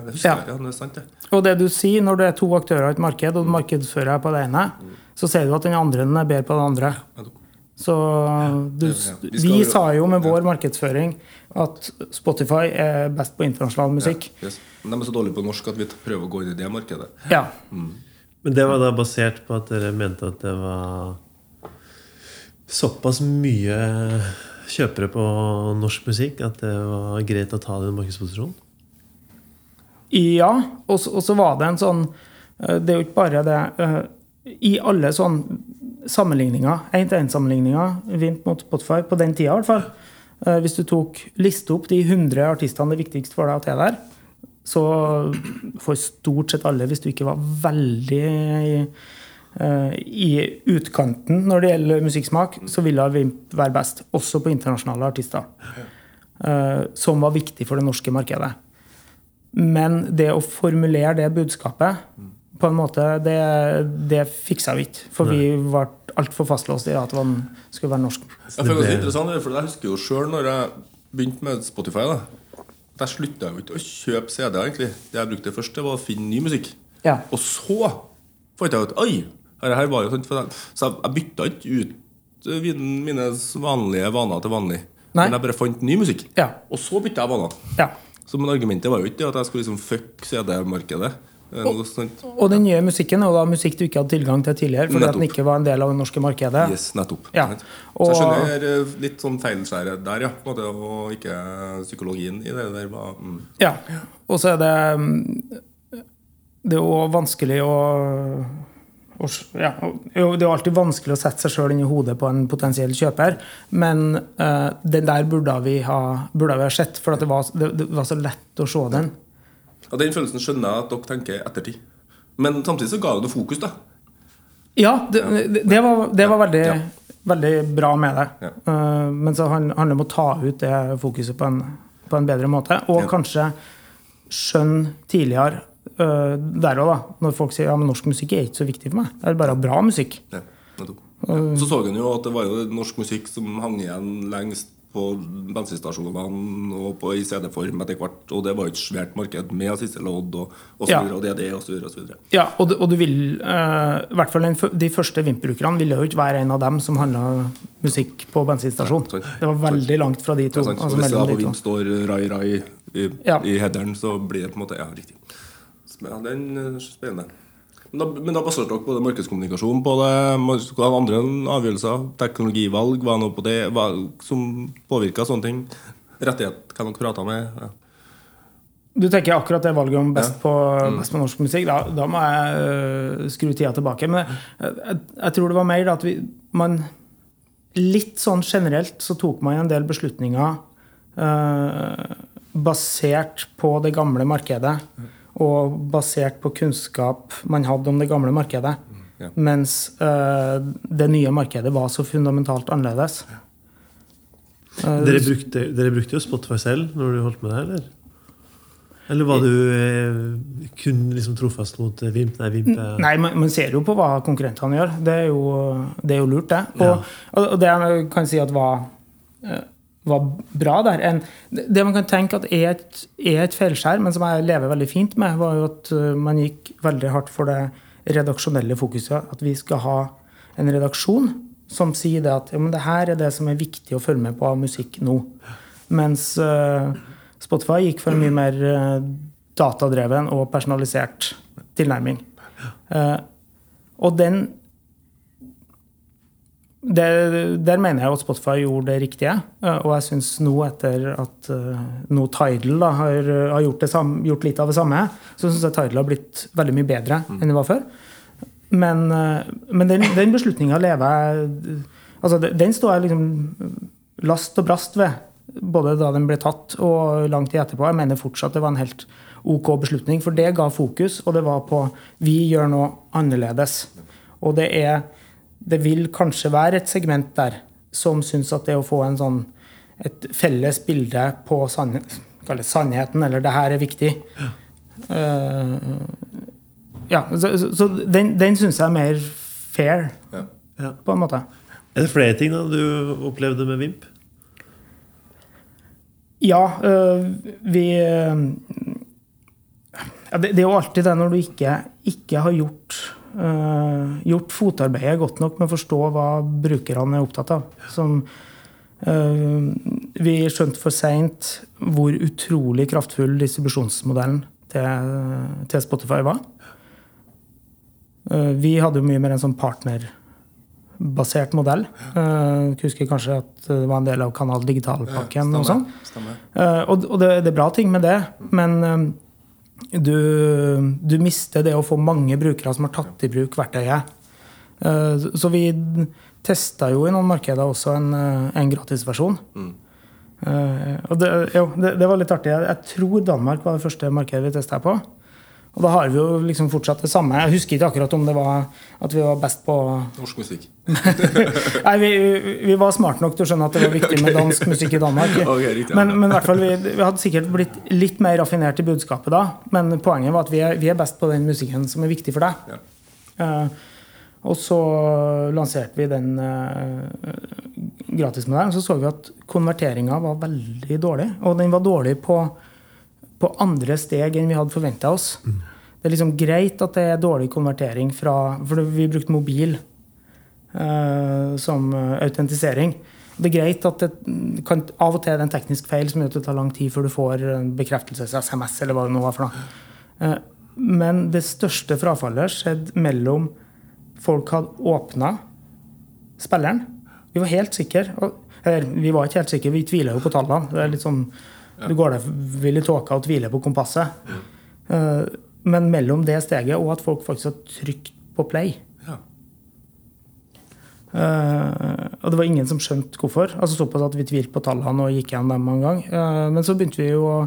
Det husker Ja. jeg, ja, det er sant, det. Og det du sier når det er to aktører i et marked, og du markedsfører på det ene, så ser du at den andre er bedre på det andre. Nettopp. Så du, Ja, ja. Vi sa jo med vår markedsføring at Spotify er best på internasjonal musikk. Yes. Men de er så dårlige på norsk at vi prøver å gå inn i det markedet. Ja. Men det var da basert på at dere mente at det var såpass mye kjøpere på norsk musikk at det var greit å ta den markedsposisjonen? Ja, og så var det en sånn eh, Det er jo ikke bare det. eh, I alle sånn sammenligninger, én-til-én-sammenligninger, Vint mot Spotify, på den tida i hvert fall eh, Hvis du tok liste opp de 100 artistene det er viktigst for deg å til der, så for stort sett alle, hvis du ikke var veldig i, i utkanten når det gjelder musikksmak, så ville Vimp være best. Også på internasjonale artister. Eh, som var viktig for det norske markedet. Men det å formulere det budskapet på en måte, det, det fiksa vi ikke. For vi ble altfor fastlåst i at det skulle være norsk. Jeg føler det er interessant, for jeg husker jo sjøl når jeg begynte med Spotify. da Der slutta jeg jo ikke å kjøpe CD-er. egentlig Det jeg brukte først, det var å finne ny musikk. Ja. Og så fant jeg ut Oi! Her, her var jo sånt for jeg, Så jeg, jeg bytta ikke ut eh, mine vanlige vaner til vanlig. Nei. Men jeg bare fant ny musikk. Ja. Og så bytta jeg vaner. ja. Så men argumentet var jo ikke at jeg skulle liksom fuck CD-markedet. Eh, sånt. Og den nye musikken er jo da musikk du ikke hadde tilgang til tidligere, fordi at den ikke var en del av det norske markedet. Yes, nettopp. Ja. Så jeg skjønner eh, litt sånn feilskjæret der, ja. Måte, og ikke psykologien i det der. Mm. Ja. Og så er det mm, Det er jo vanskelig å, ja, Det er jo alltid vanskelig å sette seg sjøl inn i hodet på en potensiell kjøper, men uh, den der burde vi ha, burde vi ha sett, for det, var, det, det var så lett å se den. Og den følelsen skjønner jeg at dere tenker ettertid. Men samtidig så ga det fokus, da. Ja, det, det, det, var, det var veldig, Ja. veldig bra med det. Ja. Uh, men så handler det om å ta ut det fokuset på en, på en bedre måte. Og Ja. kanskje skjønne tidligere uh, der òg, da. Når folk sier ja, men norsk musikk er ikke så viktig for meg. Det er bare bra musikk. Ja, nettopp. Så så en jo at det var jo norsk musikk som hang igjen lengst på bensinstasjonene og på, i CD-form etter hvert. Og det var jo et svært marked med siste lodd og, og Ja. og DD og så videre. Og så videre. Ja, og og du vil uh, I hvert fall de første Vimp-brukerne ville jo ikke være en av dem som handla musikk på bensinstasjon. Ja. Det var veldig langt fra de to. Ja, altså hvis det da på Vimp står Rai Rai i, Ja. i headeren, så blir det på en måte Ja, riktig. Den er spennende. Men da, men da baserte dere både markedskommunikasjon på det, andre avgjørelser, teknologivalg, var noe på det hva, som påvirka sånne ting? Rettighet kan dere prate med? Ja. Du tenker akkurat det valget om best, på, Mm. best på norsk musikk. Da, da må jeg øh, skru tida tilbake. Men jeg, jeg, jeg tror det var mer da at vi man, Litt sånn generelt så tok man en del beslutninger øh, basert på det gamle markedet. Og basert på kunnskap man hadde om det gamle markedet. ja. Mens uh, det nye markedet var så fundamentalt annerledes. Eh, Dere brukte, dere brukte jo Spotify selv når du holdt med det, eller? Eller var du eh, kun liksom trofast mot eh, Vimp? Nei, Vimp er Nei, man, man ser jo på hva konkurrentene gjør. Det er jo, det er jo lurt, det. Og, og det jeg kan si at var, eh, var bra der en, Det man kan tenke at er et, er et feilskjær, men som jeg lever veldig fint med, var jo at eh, man gikk veldig hardt for det redaksjonelle fokuset. At vi skal ha en redaksjon som sier det at ja, men det her er det som er viktig å følge med på av musikk nå. Mens uh, Spotify gikk for en mye mer uh, datadreven og personalisert tilnærming. Uh, og den det, Der mener jeg at Spotify gjorde det riktige. eh, og jeg syns nå, etter at uh, nå Tidal da, har, har gjort, det samme, gjort litt av det samme, så syns jeg Tidal har blitt veldig mye bedre enn det var før. Men, eh, men den, den beslutninga lever jeg altså den- Den står jeg liksom last og brast ved. Både da den ble tatt og lang tid etterpå. Jeg mener fortsatt det var en helt ok beslutning. For det ga fokus, og det var på vi gjør noe annerledes. Og det er Det vil kanskje være et segment der som syns at det å få en sånn et felles bilde på sann, sannheten, eller det her er viktig uh, Ja, så, så, så den, den syns jeg er mer fair, Ja. Ja. på en måte. Er det flere ting da du opplevde med Vimp? Ja, øh, vi øh, ja, det, det er jo alltid det når du ikke, ikke har gjort, gjort fotarbeidet godt nok med å forstå hva brukerne er opptatt av. Som øh, vi skjønte for seint hvor utrolig kraftfull distribusjonsmodellen til, til Spotify var. Øh, vi hadde jo mye mer en sånn partnerbasert modell. Uh, husker kanskje at det var en del av Kanal Digital-pakken. og sånn. Eh, og det, det er bra ting med det, men eh, du, du mister det å få mange brukere som har tatt i bruk verktøyet. Eh, så vi testa jo i noen markeder også en, eh, en gratisversjon. Mm. Eh, og det, jo, det, det var litt artig. Jeg, jeg tror Danmark var det første markedet vi testa på. Og da har vi jo liksom fortsatt det samme. Jeg husker ikke akkurat om det var at vi var best på Norsk musikk. Nei, vi, vi var smart nok til å skjønne at det var viktig med dansk musikk i Danmark. Okay, riktig. Men, men fall, vi, vi hadde sikkert blitt litt mer raffinert i budskapet da. Men poenget var at vi er, vi er best på den musikken som er viktig for deg. Ja. Uh, og så lanserte vi den uh, gratismodellen. Så så vi at konverteringa var veldig dårlig. Og den var dårlig på, på andre steg enn vi hadde forventa oss. Det er liksom greit at det er dårlig konvertering fra For vi brukte mobil uh, som eh, autentisering. Det er greit at det kan av og til er det en teknisk feil som gjør at det tar lang tid før du får en bekreftelse-SMS, eller hva det nå var for noe. Eh, Men det største frafallet skjedde mellom folk hadde åpna spilleren. Vi var helt sikre. Eller, vi var ikke helt sikre, vi tvila jo på tallene. Det er litt sånn, Du går der vil i tåka og tviler på kompasset. Eh, Men mellom det steget og at folk faktisk har trykt på play Ja. Eh, og det var ingen som skjønte hvorfor. Altså Såpass at vi tvilte på tallene og gikk igjen dem en gang. Eh, men så begynte vi jo å,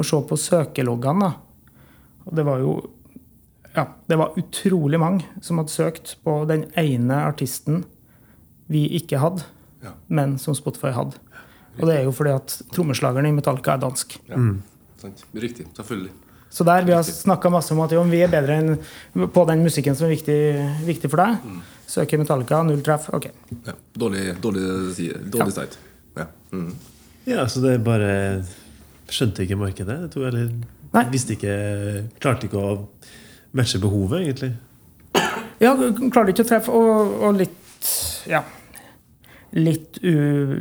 å se på søkeloggene. Og det var jo ja, det var utrolig mange som hadde søkt på den ene artisten vi ikke hadde, Ja. men som Spotify hadde. Og det er jo fordi at trommeslageren i Metallica er dansk. ja. Sant. Riktig. Selvfølgelig. Så der vi har snakka masse om at jo, vi er bedre enn på den musikken som er viktig, viktig for deg. Søker Metallica, null treff. Ok. Ja. Dårlig, dårlig, dårlig start. Ja. Mm. Ja, så det bare Skjønte ikke markedet. Jeg tror, eller Nei. visste ikke Klarte ikke å matche behovet, egentlig. Ja, klarer ikke å treffe, og, og litt Ja. Litt, u,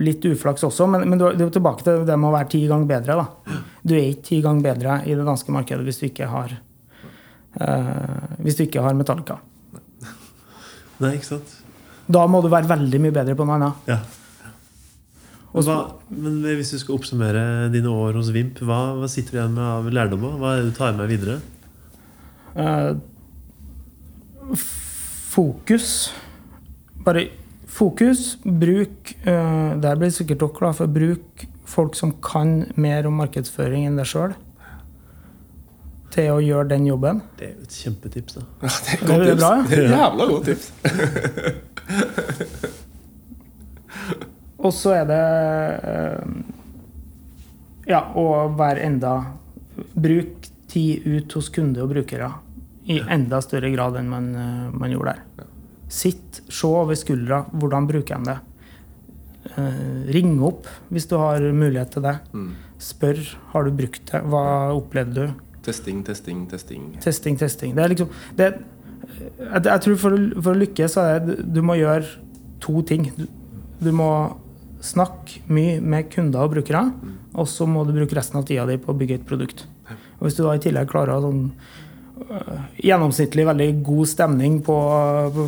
litt uflaks også, men, men du du tilbake til det med å være ti ganger bedre. da. Du er ikke ti ganger bedre i det danske markedet hvis du ikke har uh, hvis du ikke har Metallica. Nei, ikke sant? Da må du være veldig mye bedre på noe annet. Ja. Og hva, men hvis du skal oppsummere dine år hos Vimp, hva, hva sitter du igjen med av lærdommer? Hva er det du tar med videre? Uh, fokus. Bare fokus. Bruk uh, Der blir sikkert dere glad for. Bruk folk som kan mer om markedsføring enn deg sjøl, til å gjøre den jobben. Det er jo et kjempetips. da Ja, det er Det er bra, ja. Det er jævla godt tips. Og så er det eh, Ja, å være enda Bruk tid ut hos kunder og brukere i enda større grad enn man, eh, man gjorde der. Sitt, se over skuldra. Hvordan bruker han det? Uh, ring opp hvis du har mulighet til det. Mm. Spør har du brukt det. Hva opplevde du? Testing, testing, testing. Testing, testing. Det er liksom det, jeg, jeg tror for, for å lykkes så er det du må gjøre to ting. Du, du må snakke mye med kunder og brukere, og så må du bruke resten av tida di på å bygge et produkt. Og hvis du da i tillegg klarer sånn øh, gjennomsnittlig veldig god stemning på, på,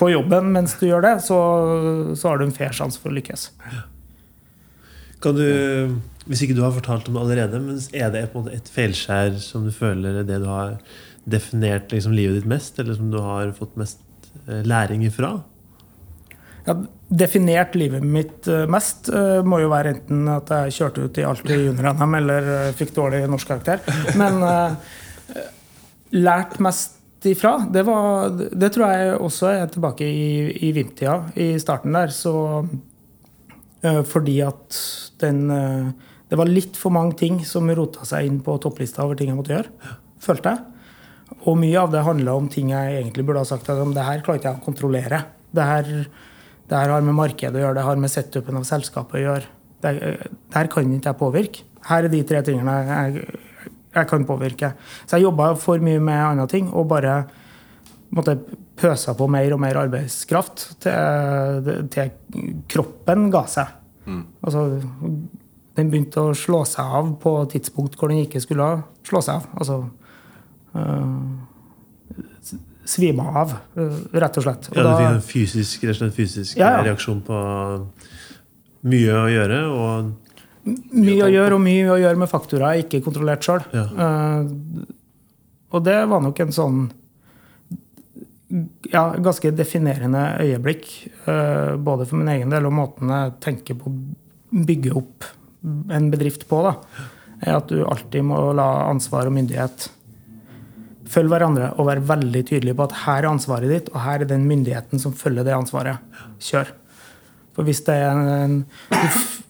på jobben mens du gjør det, så, så har du en fair sjanse for å lykkes. Kan du, Hvis ikke du har fortalt om det allerede, men er det et feilskjær som du føler er det du har definert liksom, livet ditt mest, eller som du har fått mest eh, læring ifra? Ja, definert livet mitt eh, mest. eh, Må jo være enten at jeg kjørte ut i alt i junior-NM eller fikk dårlig norskkarakter. Men eh, lært mest ifra, det, var, det tror jeg også er tilbake i, i Vimp-tida. I starten der, så eh, Fordi at den eh, Det var litt for mange ting som rota seg inn på topplista over ting jeg måtte gjøre. Følte jeg. Og mye av det handla om ting jeg egentlig burde ha sagt at det her klarte jeg å kontrollere. Det her, det her har med markedet å gjøre, det har med setupen av selskapet å gjøre. Det, det her kan ikke jeg påvirke. Her er de tre tingene jeg, jeg kan påvirke. Så jeg jobba for mye med andre ting og bare måtte pøsa på mer og mer arbeidskraft til, til kroppen ga seg. Altså, den begynte å slå seg av på et tidspunkt hvor den ikke skulle slå seg av. Altså øh, svime av, rett og slett. Og Ja, du fikk en fysisk, rett og slett fysisk Ja, ja. reaksjon på mye å gjøre. Og mye å gjøre, og mye å gjøre med faktorer jeg ikke kontrollerte sjøl. Ja. og det var nok en sånn ja, ganske definerende øyeblikk. Uh, både for min egen del og måten jeg tenker på å bygge opp en bedrift på, da, er at du alltid må la ansvar og myndighet følge hverandre og være veldig tydelig på at her er ansvaret ditt, og her er den myndigheten som følger det ansvaret. Kjør. For hvis, det er en,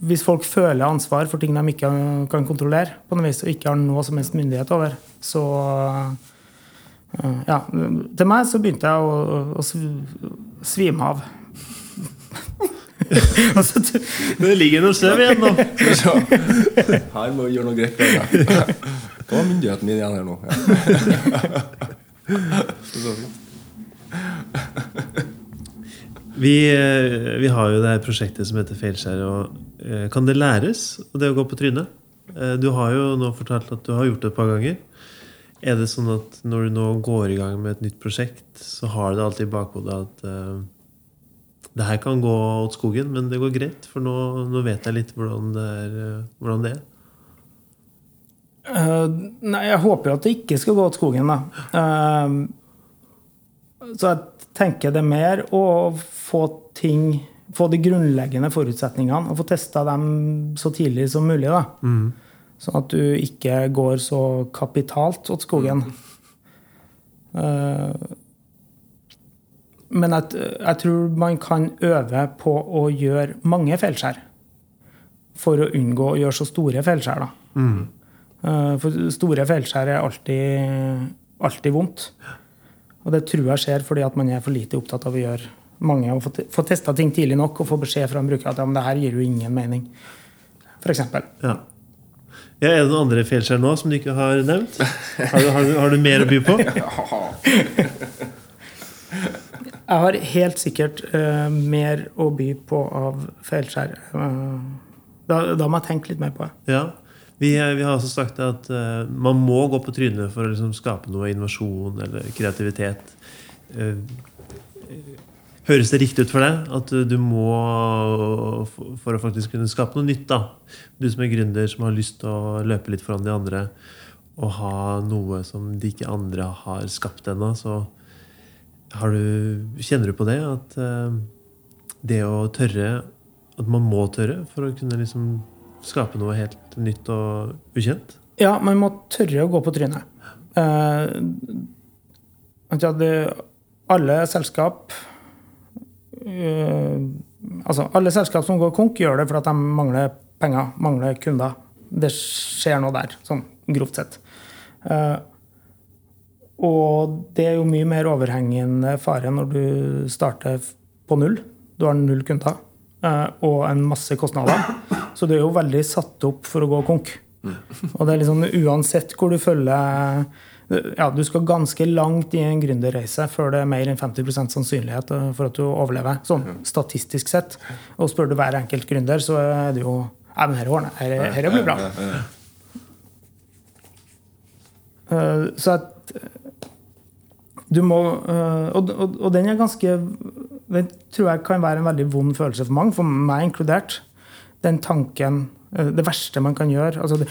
hvis folk føler ansvar for ting de ikke kan kontrollere, på noe vis, og ikke har noe som helst myndighet over, så ja, Til meg så begynte jeg å, å svime av. det ligger noe støv igjen nå. Her må vi gjøre noe greit. Hva var myndigheten min igjen her nå? Eh, vi, har jo det her prosjektet som heter Feilskjær. og eh, Kan det læres, det å gå på trynet? Eh, du har jo nå fortalt at du har gjort det et par ganger. Er det sånn at når du nå går i gang med et nytt prosjekt, så har du alltid i bakhodet at uh, det her kan gå åt skogen, men det går greit, for nå, nå vet jeg litt hvordan det er. Uh, hvordan det er. Uh, nei, jeg håper at det ikke skal gå åt skogen, da. så jeg tenker det mer å få ting Få de grunnleggende forutsetningene og få testa dem så tidlig som mulig. da. Mm. Sånn at du ikke går så kapitalt åt skogen. Uh, men jeg, jeg, tror man kan øve på å gjøre mange feilskjær. For å unngå å gjøre så store feilskjær. Mm. Uh, for store feilskjær er alltid, alltid vondt. Og det tror jeg skjer fordi at man er for lite opptatt av å gjøre mange og få, få testa ting tidlig nok og få beskjed fra en bruker at ja, men det her gir jo ingen mening. For eksempel. ja. Ja, er det noen andre feilskjær nå som du ikke har nevnt? Har du, har, du, har du, mer å by på? Jeg har helt sikkert uh, mer å by på av feilskjær. Uh, da, da, må jeg tenke litt mer på det. Ja, vi, vi, har også sagt at uh, man må gå på trynet for å liksom, skape noe innovasjon eller kreativitet. Høres det riktig ut for deg at du må, for å faktisk kunne skape noe nytt, da du som er gründer, som har lyst til å løpe litt foran de andre, og ha noe som de ikke andre har skapt ennå, så du, kjenner du på det? At uh, det å tørre At man må tørre for å kunne liksom skape noe helt nytt og ukjent? Ja, man må tørre å gå på trynet. Uh, alle selskap uh, altså alle selskap som går konk, gjør det fordi de mangler penger, mangler kunder. Det skjer noe der, sånn grovt sett. Uh, og det er jo mye mer overhengende fare når du starter på null. Du har null kunder og en masse kostnader. Så du er jo veldig satt opp for å gå konk. Og det er liksom uansett hvor du følger ja, Du skal ganske langt i en gründerreise før det er mer enn 50% sannsynlighet for at du overlever. Sånn statistisk sett. Og spør du hver enkelt gründer, så er det jo Nei, men dette ordner her, Dette blir bra. Uh, så at du må uh, og, og, og, den er ganske Den tror jeg kan være en veldig vond følelse for mange, for meg inkludert. Den tanken uh, Det verste man kan gjøre altså det,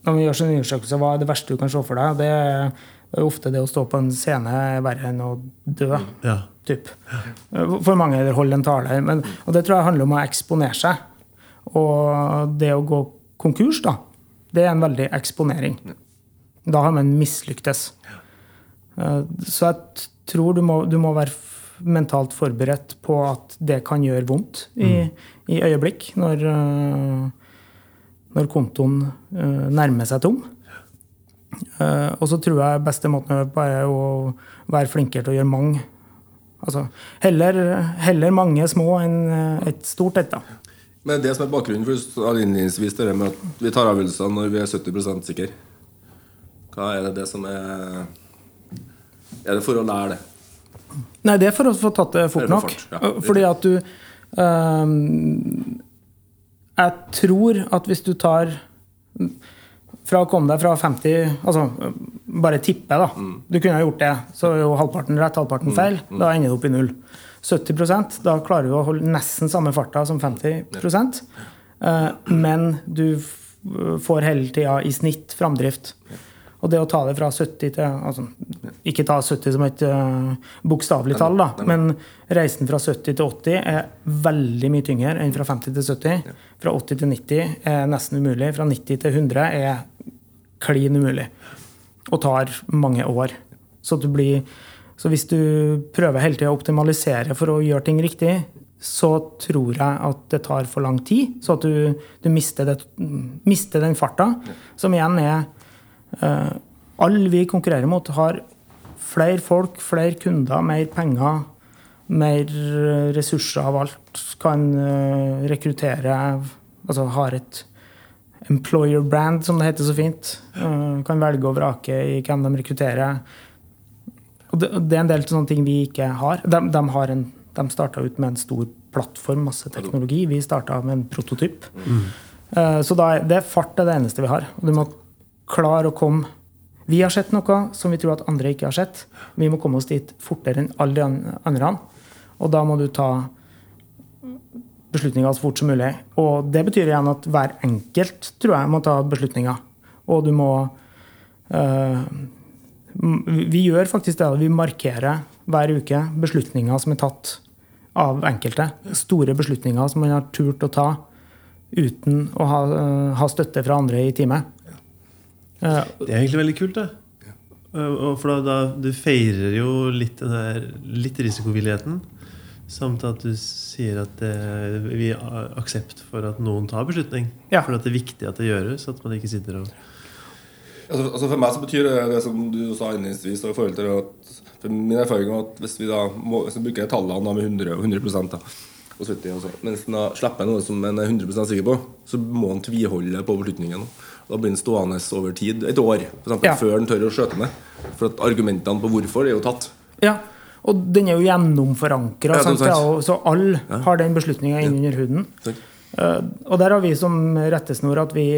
Når man gjør sånne undersøkelse, hva er det verste du kan se for deg? Det er, det er ofte det å stå på en scene verre enn å dø. Ja. Typ. For mange eller holde en tale. Men, og det tror jeg handler om å eksponere seg. Og det å gå konkurs, da, det er en veldig eksponering. Da har man mislyktes. Eh, så jeg tror du må, du må, være mentalt forberedt på at det kan gjøre vondt i, mm. i øyeblikk, når, eh, når kontoen eh, nærmer seg tom. Og så tror jeg beste måten å øve på er å være flinkere til å gjøre mange. Altså, heller, heller mange små enn et stort et. da. Men det som er bakgrunnen for innledningsvis det med at vi tar avgjørelser når vi er 70% sikre. Hva er det, det som er Er det for å lære det? Nei, det er for å få tatt det fort nok. Ja. Fordi at du um, Jeg tror at hvis du tar Fra å komme deg fra 50 Altså bare tippe, da. Mm. Du kunne ha gjort det. Så er jo halvparten rett, halvparten mm. feil. Mm. Da ender du opp i null. 70% da klarer du å holde nesten samme farta som 50 eh, Men du får hele tida i snitt framdrift. Og det å ta det fra 70 til altså, Ikke ta 70 som et uh, bokstavelig tall, da, men reisen fra 70 til 80 er veldig mye tyngre enn fra 50 til 70. Fra 80 til 90 er nesten umulig. Fra 90 til 100 er klin umulig. Og tar mange år. Så, blir, så hvis du prøver hele tida å optimalisere for å gjøre ting riktig, så tror jeg at det tar for lang tid. Så at du, du mister, det, mister, den farta, som igjen er Alle vi konkurrerer mot, har flere folk, flere kunder, mer penger, mer ressurser av alt. Kan uh, rekruttere Altså har et employer brand, som det heter så fint. Kan velge og vrake i hvem de rekrutterer. Og det, det, er en del sånne ting vi ikke har. De, de har en de starta ut med en stor plattform, masse teknologi. Vi starta med en prototyp. Mm. Så da det er fart er det eneste vi har. Og du må klare å komme Vi har sett noe som vi tror at andre ikke har sett. Vi må komme oss dit fortere enn alle de andre. Og da må du ta beslutninger så fort som mulig. Og det betyr igjen at hver enkelt tror jeg må ta beslutninger. Og du må øh, Vi gjør faktisk det. Vi markerer hver uke beslutninger som er tatt av enkelte. Store beslutninger som man har turt å ta uten å ha, uh, ha støtte fra andre i teamet. Det er egentlig veldig kult, det. For da, da, du feirer jo litt den der litt risikovilligheten. Samt at du sier at det, vi har aksept for at noen tar beslutning. Ja. For at det er viktig at det gjøres. At man ikke sitter og altså, altså For meg så betyr det det som du sa innledningsvis, i forhold til at for min erfaring er at hvis vi da må, hvis vi bruker tallene da med 100, 100 da, og 70 og så, Mens en slipper noe som en er 100% sikker på, så må en tviholde på beslutningen. Da blir den stående over tid. Et år, for eksempel, ja. før den tør å skjøte ned. For at argumentene på hvorfor er jo tatt. Ja, og den er jo gjennomforankra, ja, så alle ja. har den beslutninga innunder huden. Uh, og der har vi som rettesnor at vi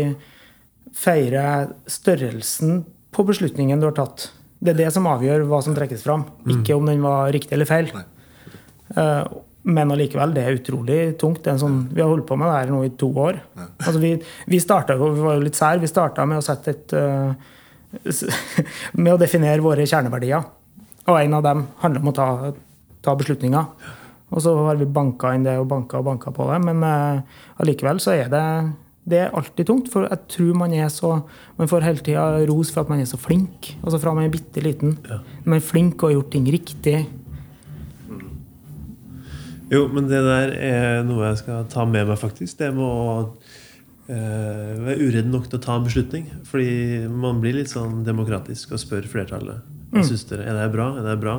feirer størrelsen på beslutningen du har tatt. Det er det som avgjør hva som trekkes fram, mm. ikke om den var riktig eller feil. Uh, men allikevel, det er utrolig tungt. Er sånn, vi har holdt på med det her nå i to år. Altså, vi, vi, startet, vi var jo litt sær. Vi starta med å sette et uh, Med å definere våre kjerneverdier. Og en av dem handler om å ta, ta beslutninger. Og så har vi banka inn det og banka og banka på det. Men uh, allikevel så er det det er alltid tungt, for jeg tror man er så Man får hele tida ros for at man er så flink. Altså fra man er bitte liten. Ja. Man er flink og har gjort ting riktig. Jo, men det der er noe jeg skal ta med meg, faktisk. Det med å uh, være uredd nok til å ta en beslutning. Fordi man blir litt sånn demokratisk og spør flertallet. Hva mm. syns dere? Er det bra? Er det bra?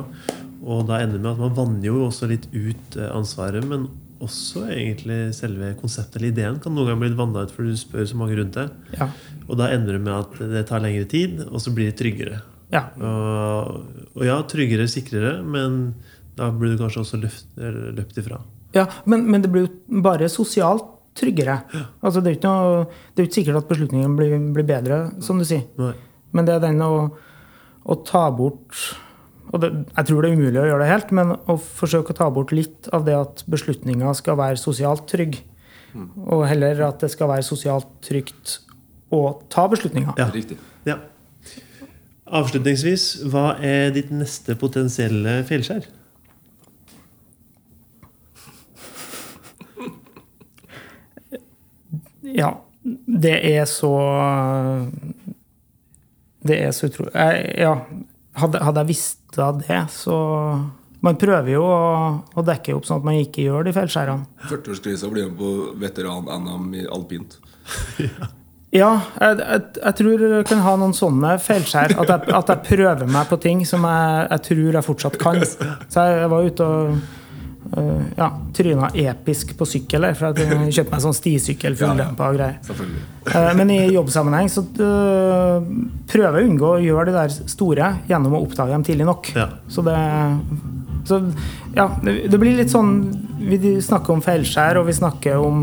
Og da ender det med at man vanner jo også litt ut eh, ansvaret. Men også egentlig selve konseptet eller ideen kan noen ganger bli vanna ut fordi du spør så mange rundt deg. Ja. Og da ender det med at det tar lengre tid, og så blir det tryggere. Ja. Og, og, ja, tryggere, sikrere, men da blir du kanskje også løft, løpt ifra. Ja, men, men, det blir jo bare sosialt tryggere. Ja. Altså, det, er ikke noe, det er ikke sikkert at beslutningen blir, blir bedre, som du sier. Nei. Men det er den å, å ta bort og det, jeg tror det er umulig å gjøre det helt, men å forsøke å ta bort litt av det at beslutninga skal være sosialt trygg, mm. og heller at det skal være sosialt trygt å ta beslutninga. Ja, riktig. Ja. Avslutningsvis, hva er ditt neste potensielle feilskjær? Ja, det er så Det er så utrolig Ja, hadde, hadde jeg visst av det, så man prøver jo å, å, dekke opp sånn at man ikke gjør de feilskjærene. 40-årskrisa blir med på veteran-NM i alpint. ja. Ja, jeg, jeg, jeg, tror jeg kan ha noen sånne feilskjær. At jeg, at jeg prøver meg på ting som jeg, jeg tror jeg fortsatt kan. Så jeg, var ute og uh, ja, tryna episk på sykkel. For jeg kjøpte meg sånn stisykkel fulldempa og greier. Uh, men i jobbsammenheng så uh, prøver jeg å unngå å gjøre de der store gjennom å oppdage dem tidlig nok. Ja. Så det så, ja, det blir litt sånn Vi snakker om feilskjær, og vi snakker om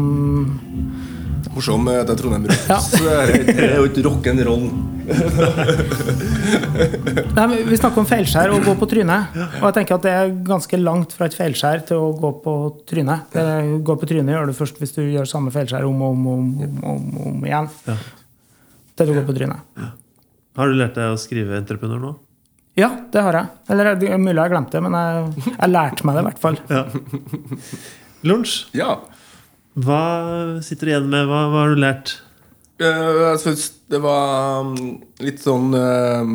morsom. Det er Trondheim Rock. Ja. Så det er jo ikke rock'n'roll. vi snakker om feilskjær og gå på trynet. Og jeg tenker at det er ganske langt fra et feilskjær til å gå på trynet. Det gå på trynet gjør du først hvis du gjør samme feilskjær om og om, om, om, om, igjen. Til du går på trynet. Har du lært deg å skrive entreprenør nå? Ja, det har jeg. Eller det er mulig jeg har glemt det, men jeg, jeg lærte meg det i hvert fall. Ja. Lunsj, Ja. Hva sitter du igjen med? Hva, hva har du lært? Eh, Jeg syns det var mm, litt sånn eh,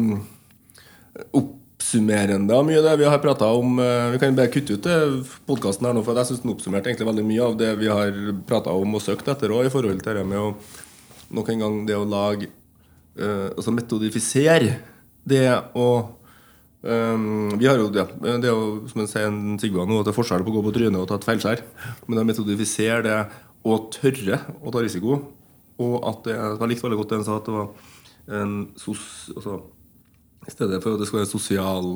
oppsummerende av mye av det vi har prata om. Eh, Vi kan bare kutte ut podkasten her nå, for jeg syns den oppsummerte egentlig veldig mye av det vi har prata om og søkt etter òg, i forhold til det med å nok en gang det å lage eh, Altså metodifisere det å Um, vi har jo, ja, det er jo som jeg sier en Sigve nå, at det er forskjell på å gå på trynet og ta et feilskjær. Men å metodifisere det og tørre å ta risiko, og at det, Jeg likte veldig godt det han sa, at det var en sos, altså, I stedet for at det skal være sosial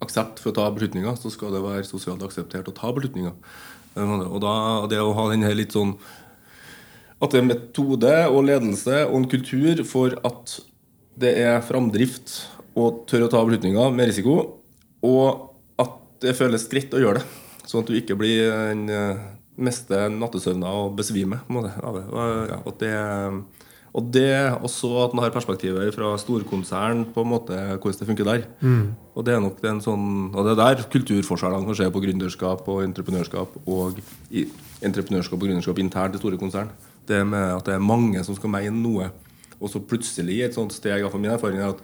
aksept for å ta beslutninger, så skal det være sosialt akseptert å ta beslutninger. Og da, det å ha den her litt sånn At det er metode og ledelse og en kultur for at det er framdrift og tør å ta beslutninger med risiko, og at det føles greit å gjøre det. Sånn at du ikke blir den eh, meste nattesøvna og besvimer på en måte. Og, ja, at det. Og det også at man har perspektivet fra storkonsern på en måte hvordan det funker der. Og det er nok en sånn Og det er der kulturforskjellene kan skje på gründerskap og entreprenørskap og i entreprenørskap og gründerskap internt i store konsern. Det med at det er mange som skal mene noe, og så plutselig et sånt steg, iallfall min erfaring, er at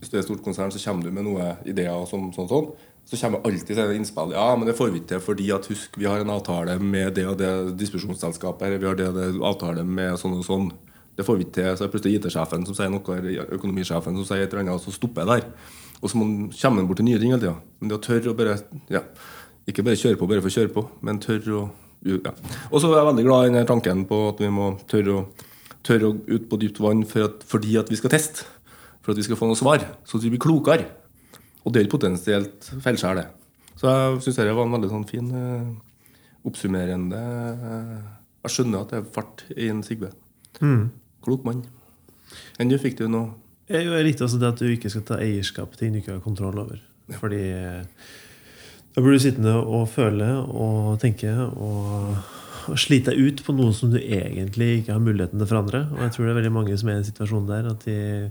hvis du er et stort konsern, så kommer du med noen ideer som sånn, sånn. Så kommer alltid sånne innspill. Ja, men det får vi ikke til fordi at husk, vi har en avtale med det og det distribusjonsselskapet. Eller vi har det og det avtale med sånn og sånn. Det får vi ikke til. Så er det plutselig IT-sjefen som sier noe, eller økonomisjefen som sier et eller annet, og så stopper jeg der. Og så kommer man bort til nye ting hele tida. Men det å tørre å bare ja, Ikke bare kjøre på bare for å kjøre på, men tørre å ja. Og så er jeg veldig glad i den tanken på at vi må tørre å, tørre å ut på dypt vann for at, fordi at vi skal teste. For at vi skal få noe svar, så at vi blir klokere. Og det er potensielt feilskjær, det. Så jeg syns dette var en veldig sånn fin eh, oppsummerende eh, Jeg skjønner at det er fart i en Sigve. Klok mann. Enn du fikk du noe Jeg, jeg likte også det at du ikke skal ta eierskap til ting du ikke har kontroll over. Fordi eh, da blir du sittende og føle og tenke og, og slite deg ut på noe som du egentlig ikke har muligheten til å forandre. Og jeg tror det er veldig mange som er i en situasjon der at, de,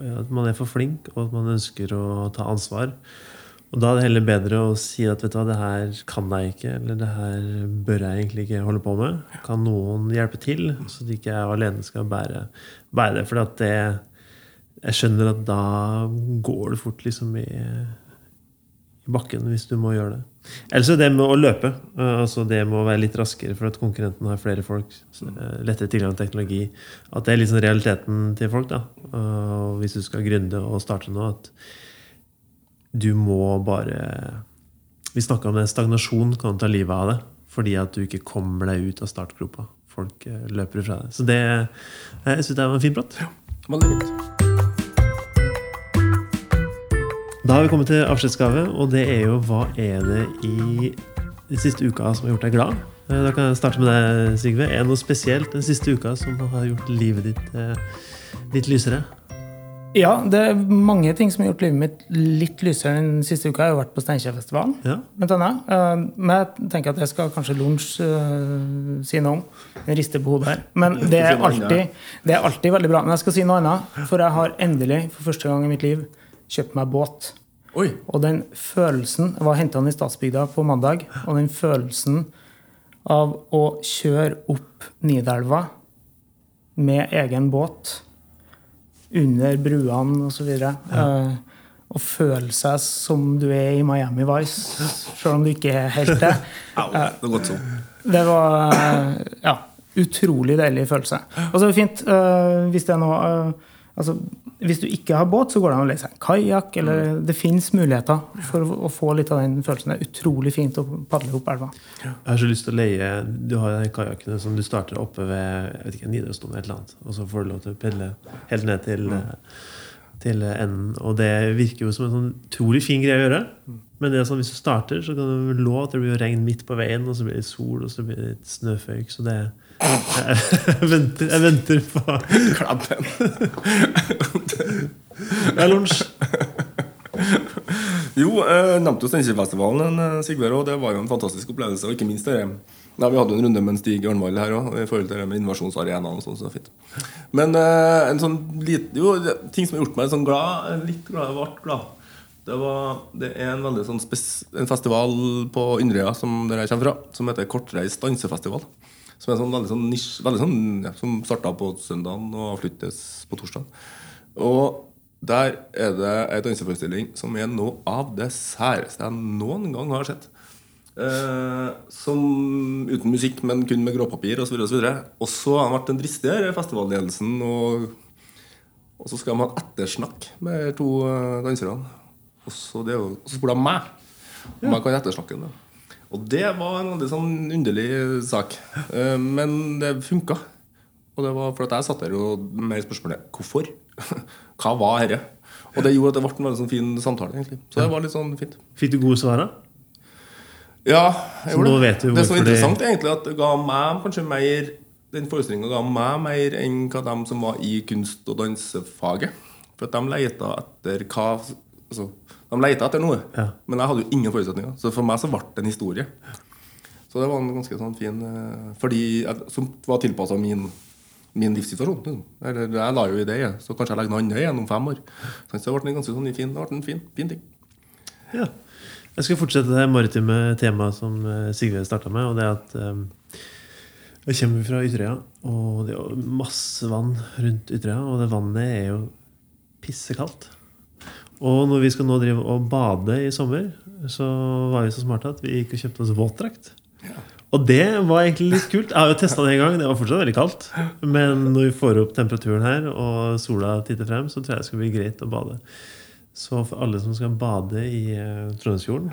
at man er for flink, og at man ønsker å ta ansvar. Og da er det heller bedre å si at vet du hva, det her kan jeg ikke, eller det her bør jeg egentlig ikke holde på med. Kan noen hjelpe til, så at ikke jeg alene skal bære, bære det? For det jeg skjønner at da går det fort liksom i, i bakken hvis du må gjøre det. Ellers så det med å løpe. eh, altså Det med å være litt raskere for at konkurrenten har flere folk. eh, Lettere tilgang til teknologi. At det er liksom realiteten til folk. da Og Hvis du skal gründe og starte nå, at du må bare Vi snakka om det, stagnasjon kan ta livet av det. Fordi at du ikke kommer deg ut av startgropa. Folk eh, løper fra deg. Så det jeg synes det var en fin prat. Veldig fint. Da har vi kommet til avskjedsgave, og det er jo hva er det i den siste uka som har gjort deg glad? Eh, Da kan jeg starte med deg, Sigve. Er det noe spesielt den siste uka som har gjort livet ditt eh, litt lysere? Ja, det er mange ting som har gjort livet mitt litt lysere den siste uka. Jeg har jo vært på Steinkjerfestivalen, Ja. blant annet. Eh, Men jeg tenker at jeg skal kanskje Lunsj uh, si noe om. Jeg rister på hodet her. Men det er, alltid, det er alltid veldig bra. Men jeg skal si noe annet. For jeg har endelig, for første gang i mitt liv, kjøpt meg båt. Oi. Og den følelsen Jeg var henta den i Statsbygda på mandag. Og den følelsen av å kjøre opp Nidelva med egen båt under bruene osv. Uh, og føle seg som du er i Miami Vice, sjøl om du ikke er helt det. Uh, det var uh, ja, utrolig deilig følelse. Og så er det fint hvis det er noe altså, Hvis du ikke har båt, så går det an å leie seg en kajakk. Eller det fins muligheter for å, å få litt av den følelsen. Det er utrolig fint å padle opp elva. Jeg har så lyst til å leie Du har de kajakkene som du starter oppe ved jeg vet ikke, Nidarosdomen eller et eller annet. Og så får du lov til å pedle helt ned til, mm. til enden. Og det virker jo som en sånn utrolig fin greie å gjøre. Men det er sånn, hvis du starter, så kan du love at det blir regn midt på veien, og så blir det sol, og så blir det litt snøføyk. Så det jeg, jeg, venter, jeg venter på Det er lunsj. Jo, jeg nevnte jo Steinkjerfestivalen, eh, og det var jo en fantastisk opplevelse. Og ikke minst det ja, Vi hadde jo en runde med en Stig Ørnvald her òg, i forhold til det med invasjonsarenaen. og sånn, så fint. Men eh, en sånn lit, jo, ting som har gjort meg sånn glad, litt glad, jeg ble glad Det, var, det er en veldig sånn spes, en festival på Inderøya som der jeg kommer fra, som heter Kortreist dansefestival. Som er sånn veldig sånn nisj, veldig sånn, ja, som starta på søndagen og avsluttes på torsdag. Og der er det ei danseforestilling som er noe av det særeste jeg noen gang har sett. Eh, som uten musikk, men kun med gråpapir osv. Og, og så har de vært den dristige festivalledelsen, og, og så skal de ha et ettersnakk med to eh, danserne. Og så, det og så spør de meg om jeg kan ettersnakke den. Og det var en veldig sånn underlig sak. Eh, men det funka. Og det var for jeg satt der og med spørsmålet hvorfor? Hva var dette? Og det gjorde at det ble en veldig sånn fin samtale. egentlig Så det var litt sånn fint. Fikk du gode svar, da? Ja, jeg gjorde det. det som var er interessant, er egentlig at det ga meg kanskje mer Den forestillinga ga meg mer enn hva de som var i kunst- og dansefaget. For at de leita etter hva altså, De leita etter noe, Ja. men jeg hadde jo ingen forutsetninger. Så for meg så ble det en historie. Så det var en ganske sånn fin eh, Fordi jeg, Som var tilpassa min min livssituasjon. liksom. Eller, Jeg la jo i det, så kanskje jeg legger noe annet igjen om fem år. Så det ble en ganske sånn fin, en fin, fin ting. Ja. Jeg skal fortsette det maritime temaet som eh, Sigve starta med. Og det er at um, jeg kommer fra Ytterøya, og det er masse vann rundt Ytterøya. Og det vannet er jo pissekaldt. Og når vi skal nå drive og bade i sommer, så var vi så smarte at vi gikk og kjøpte oss våtdrakt. Og det var egentlig litt kult. Jeg har jo testa det en gang. Det var fortsatt veldig kaldt. Men når vi får opp temperaturen her, og sola titter frem, så tror jeg det skal bli greit å bade. Så for alle som skal bade i uh, Trondheimsfjorden,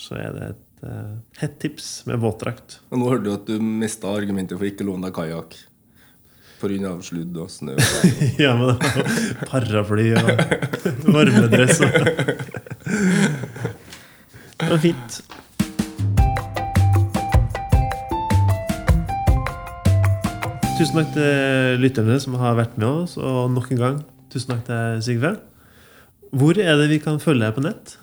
så er det et uh, hett tips med våtdrakt. Nå hørte du at du mista argumentet for ikke å låne deg kajakk. Pga. sludd og snø. ja, men paraply og varmedress og Det var fint. Tusen takk til lytterne som har vært med oss, og nok en gang tusen takk til Sigve. Hvor er det vi kan følge deg på nett?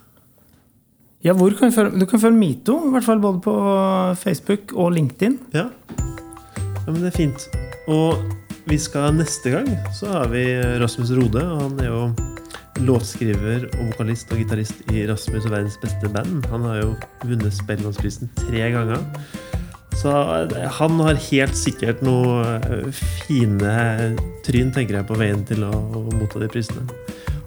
Ja, hvor kan du, følge, du kan følge Mito, i hvert fall både på Facebook og LinkedIn. Ja. ja, men det er fint. Og vi skal neste gang så har vi Rasmus Rode. Han er jo låtskriver og vokalist og gitarist i Rasmus og verdens beste band. Han har jo vunnet Spellemannsprisen tre ganger. Så eh, han har helt sikkert noe eh, fine tryn, tenker jeg, på veien til å, motta de prisene.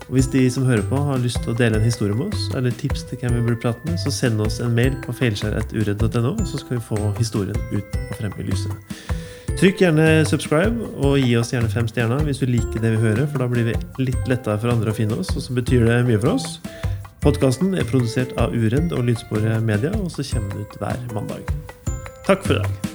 Og Hvis de som hører på har lyst til å dele en historie med oss, eller tips til hvem vi burde prate med, så send oss en mail på feilskjær.uredd.no, så skal vi få historien ut og frem i lyset. Trykk gjerne subscribe, og gi oss gjerne fem stjerner hvis du liker det vi hører, for da blir vi litt lettere for andre å finne oss, og så betyr det mye for oss. Podkasten er produsert av Uredd og Lydsporet Media, og så kommer den ut hver mandag. Takk for i dag.